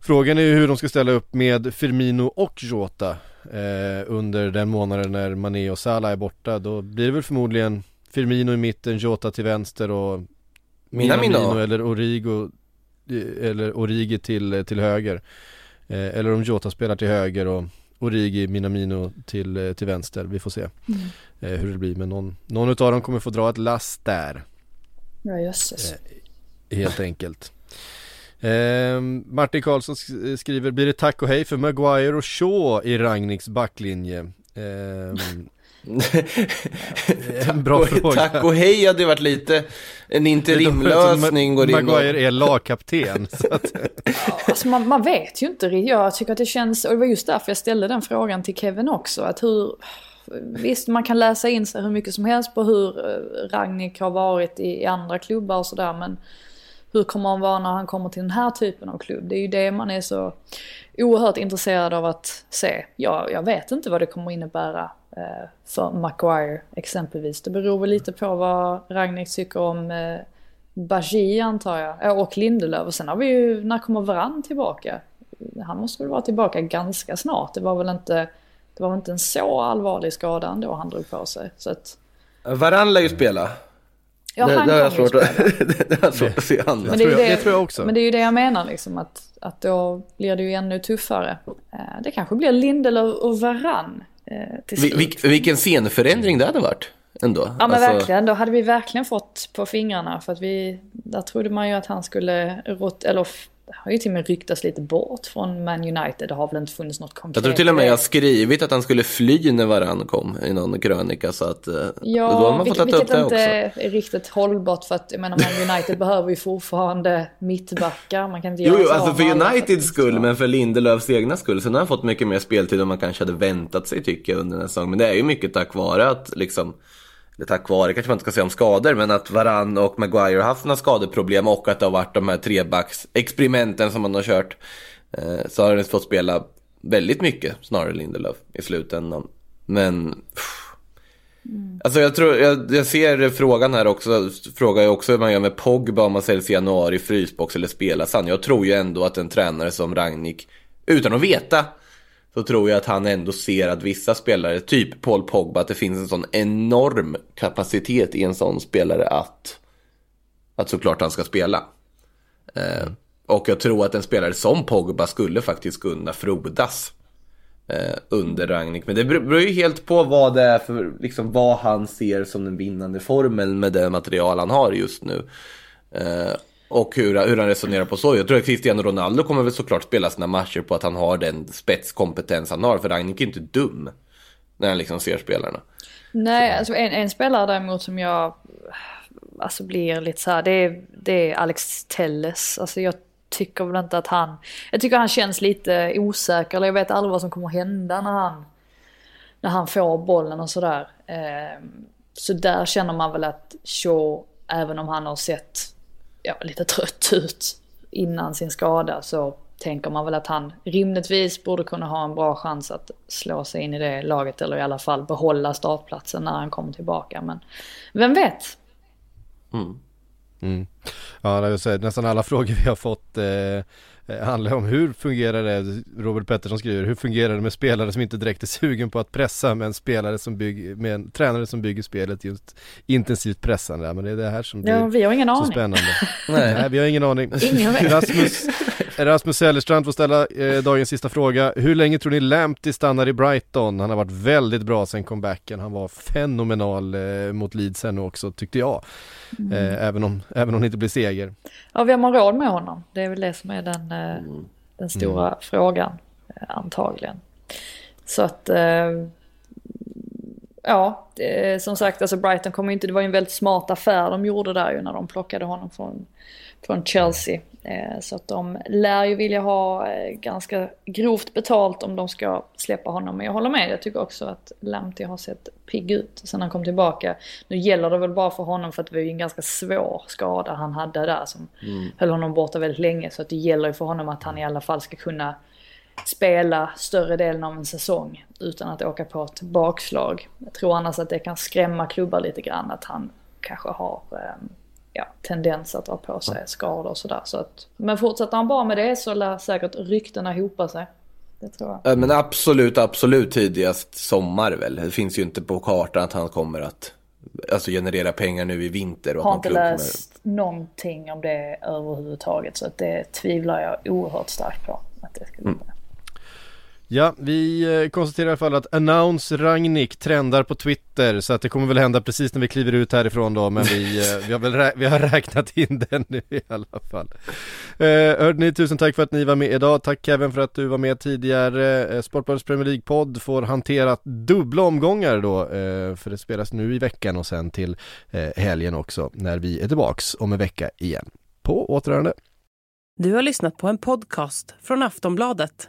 [SPEAKER 2] frågan är ju hur de ska ställa upp med Firmino och Jota eh, under den månaden när Mané och Salah är borta. Då blir det väl förmodligen Firmino i mitten, Jota till vänster och
[SPEAKER 4] Minamino.
[SPEAKER 2] Minamino eller Origo eh, eller Origi till, till höger. Eh, eller om Jota spelar till höger och Origi, Minamino till, eh, till vänster. Vi får se eh, hur det blir. Men någon, någon utav dem kommer få dra ett lass där.
[SPEAKER 3] Ja jösses.
[SPEAKER 2] Eh, Helt enkelt. Eh, Martin Karlsson sk- skriver, blir det tack och hej för Maguire och Shaw i Ragniks backlinje? Eh, bra fråga.
[SPEAKER 4] Tack och hej hade varit lite en interimlösning. Går in och...
[SPEAKER 2] Maguire är lagkapten. att,
[SPEAKER 3] Alltså man, man vet ju inte. Jag tycker att det känns, och det var just därför jag ställde den frågan till Kevin också. Att hur, visst man kan läsa in sig hur mycket som helst på hur eh, Ragnik har varit i, i andra klubbar och sådär. Men hur kommer han vara när han kommer till den här typen av klubb? Det är ju det man är så oerhört intresserad av att se. Ja, jag vet inte vad det kommer innebära eh, för Maguire exempelvis. Det beror väl lite på vad Ragnik tycker om eh, Bagi antar jag. Ja, Och Lindelöf. Och sen har vi ju, när kommer Varann tillbaka? Han måste väl vara tillbaka ganska snart. Det var väl inte, det var väl inte en så allvarlig skada ändå han drog på sig. Så att,
[SPEAKER 4] Varann lär ju spela.
[SPEAKER 3] ja,
[SPEAKER 4] det,
[SPEAKER 3] han
[SPEAKER 4] det har jag svårt att, det har jag svårt att se annat.
[SPEAKER 3] Men det,
[SPEAKER 2] jag- det tror jag också.
[SPEAKER 3] Men det är ju det jag menar liksom att, att då blir det ju ännu tuffare. Eh, Det kanske blir Lindelöf och Varann till slut.
[SPEAKER 4] vil- vilken scenförändring det hade varit ändå.
[SPEAKER 3] Ja men
[SPEAKER 4] Alltså,
[SPEAKER 3] verkligen, då hade vi verkligen fått på fingrarna för att vi, där trodde man ju att han skulle rot, eller det har ju till och med ryktats lite bort från Man United, det har väl inte funnits något konkret.
[SPEAKER 4] Jag tror till och med jag skrivit att han skulle fly när Varann kom i någon krönika så att eh, då har
[SPEAKER 3] Ja,
[SPEAKER 4] man fått
[SPEAKER 3] vilket, vilket inte är riktigt hållbart för att jag menar Man United behöver ju fortfarande mittbackar. Man kan inte
[SPEAKER 4] Jo,
[SPEAKER 3] göra
[SPEAKER 4] jo,
[SPEAKER 3] så
[SPEAKER 4] alltså för Uniteds skull, men för Lindelöfs egna skull. Sen har han fått mycket mer speltid än man kanske hade väntat sig tycker jag under den här säsongen. Men det är ju mycket tack vare att liksom, eller tack vare kanske man inte ska säga om skador, men att Varann och Maguire har haft några skadeproblem och att det har varit de här trebacks-experimenten som man har kört. Eh, så har han fått spela väldigt mycket, snarare Lindelöf, i slutändan. Men... pff. Alltså jag tror, jag, jag ser frågan här också, frågar ju också hur man gör med Pogba om man säljs i januari, frysbox eller spelas han. Jag tror ju ändå att en tränare som Ragnik, utan att veta, så tror jag att han ändå ser att vissa spelare, typ Paul Pogba, att det finns en sån enorm kapacitet i en sån spelare att, att såklart han ska spela. Eh, och jag tror att en spelare som Pogba skulle faktiskt kunna frodas eh, under Ragnik. Men det beror beror ju helt på vad det är för, liksom vad han ser som den vinnande formeln med det material han har just nu. Eh, och hur, hur han resonerar på så. Jag tror att Cristiano Ronaldo kommer väl såklart spela sina matcher på att han har den spetskompetens han har. För Ragnik är inte dum när han liksom ser spelarna.
[SPEAKER 3] Nej, alltså en, en spelare däremot som jag alltså blir lite så här, det är, det är Alex Telles. Alltså jag tycker väl inte att han, jag tycker han känns lite osäker, eller jag vet aldrig vad som kommer hända när han, när han får bollen och sådär. Eh, så där känner man väl att Shaw, även om han har sett ja, lite trött ut innan sin skada så tänker man väl att han rimligtvis borde kunna ha en bra chans att slå sig in i det laget eller i alla fall behålla startplatsen när han kommer tillbaka. Men vem vet? Mm. Mm.
[SPEAKER 2] Ja, det vill säga, nästan alla frågor vi har fått eh, handlar om hur fungerar det, Robert Pettersson skriver, hur fungerar det med spelare som inte direkt är sugen på att pressa med en spelare som bygger, med en tränare som bygger spelet just intensivt pressande, men det är det här som blir
[SPEAKER 3] Ja, vi har ingen
[SPEAKER 2] så
[SPEAKER 3] aning.
[SPEAKER 2] spännande. Nej. vi har ingen aning.
[SPEAKER 3] Ingen vet.
[SPEAKER 2] Rasmus, Rasmus Sellerstrand får ställa eh, dagens sista fråga. Hur länge tror ni Lamptey stannar i Brighton? Han har varit väldigt bra sen comebacken. Han var fenomenal eh, mot Leeds här nu också tyckte jag.
[SPEAKER 3] Mm.
[SPEAKER 2] Eh, även, om, även om det inte blir seger.
[SPEAKER 3] Ja, vem har råd med honom? Det är väl det som är den, eh, den stora
[SPEAKER 2] Mm.
[SPEAKER 3] frågan eh, antagligen. Så att, eh, ja, det, som sagt, alltså Brighton kommer inte, det var ju en väldigt smart affär de gjorde där ju när de plockade honom från, från Chelsea. Eh, så att de lär ju vilja ha eh, ganska grovt betalt om de ska släppa honom. Men jag håller med, jag tycker också att Lamptey har sett pigg ut sen han kom tillbaka. Nu gäller det väl bara för honom för att det var ju en ganska svår skada han hade där som höll honom borta väldigt länge. Så att det gäller ju för honom att han i alla fall ska kunna spela större delen av en säsong utan att åka på ett bakslag. Jag tror annars att det kan skrämma klubbar lite grann att han kanske har eh, ja, tendens att dra på sig skador och sådär. Så att, men fortsätter han bara med det så lär säkert ryktena hopa sig. Det tror jag.
[SPEAKER 4] Eh, Men absolut, absolut tidigast sommar väl. Det finns ju inte på kartan att han kommer att alltså, generera pengar nu i vinter. Och
[SPEAKER 3] Har inte läst någonting om det överhuvudtaget så att det tvivlar jag oerhört starkt på. Att det skulle
[SPEAKER 4] Mm.
[SPEAKER 2] Ja, vi eh, konstaterar i alla fall att Announce Ragnik trendar på Twitter så att det kommer väl hända precis när vi kliver ut härifrån då men vi, eh, vi har väl rä- vi har räknat in den nu i alla fall. Eh, hörde ni, tusen tack för att ni var med idag. Tack Kevin för att du var med tidigare. Eh, Sportbladets Premier League-podd får hantera dubbla omgångar då eh, för det spelas nu i veckan och sen till eh, helgen också när vi är tillbaks om en vecka igen. På återhörande.
[SPEAKER 1] Du har lyssnat på en podcast från Aftonbladet.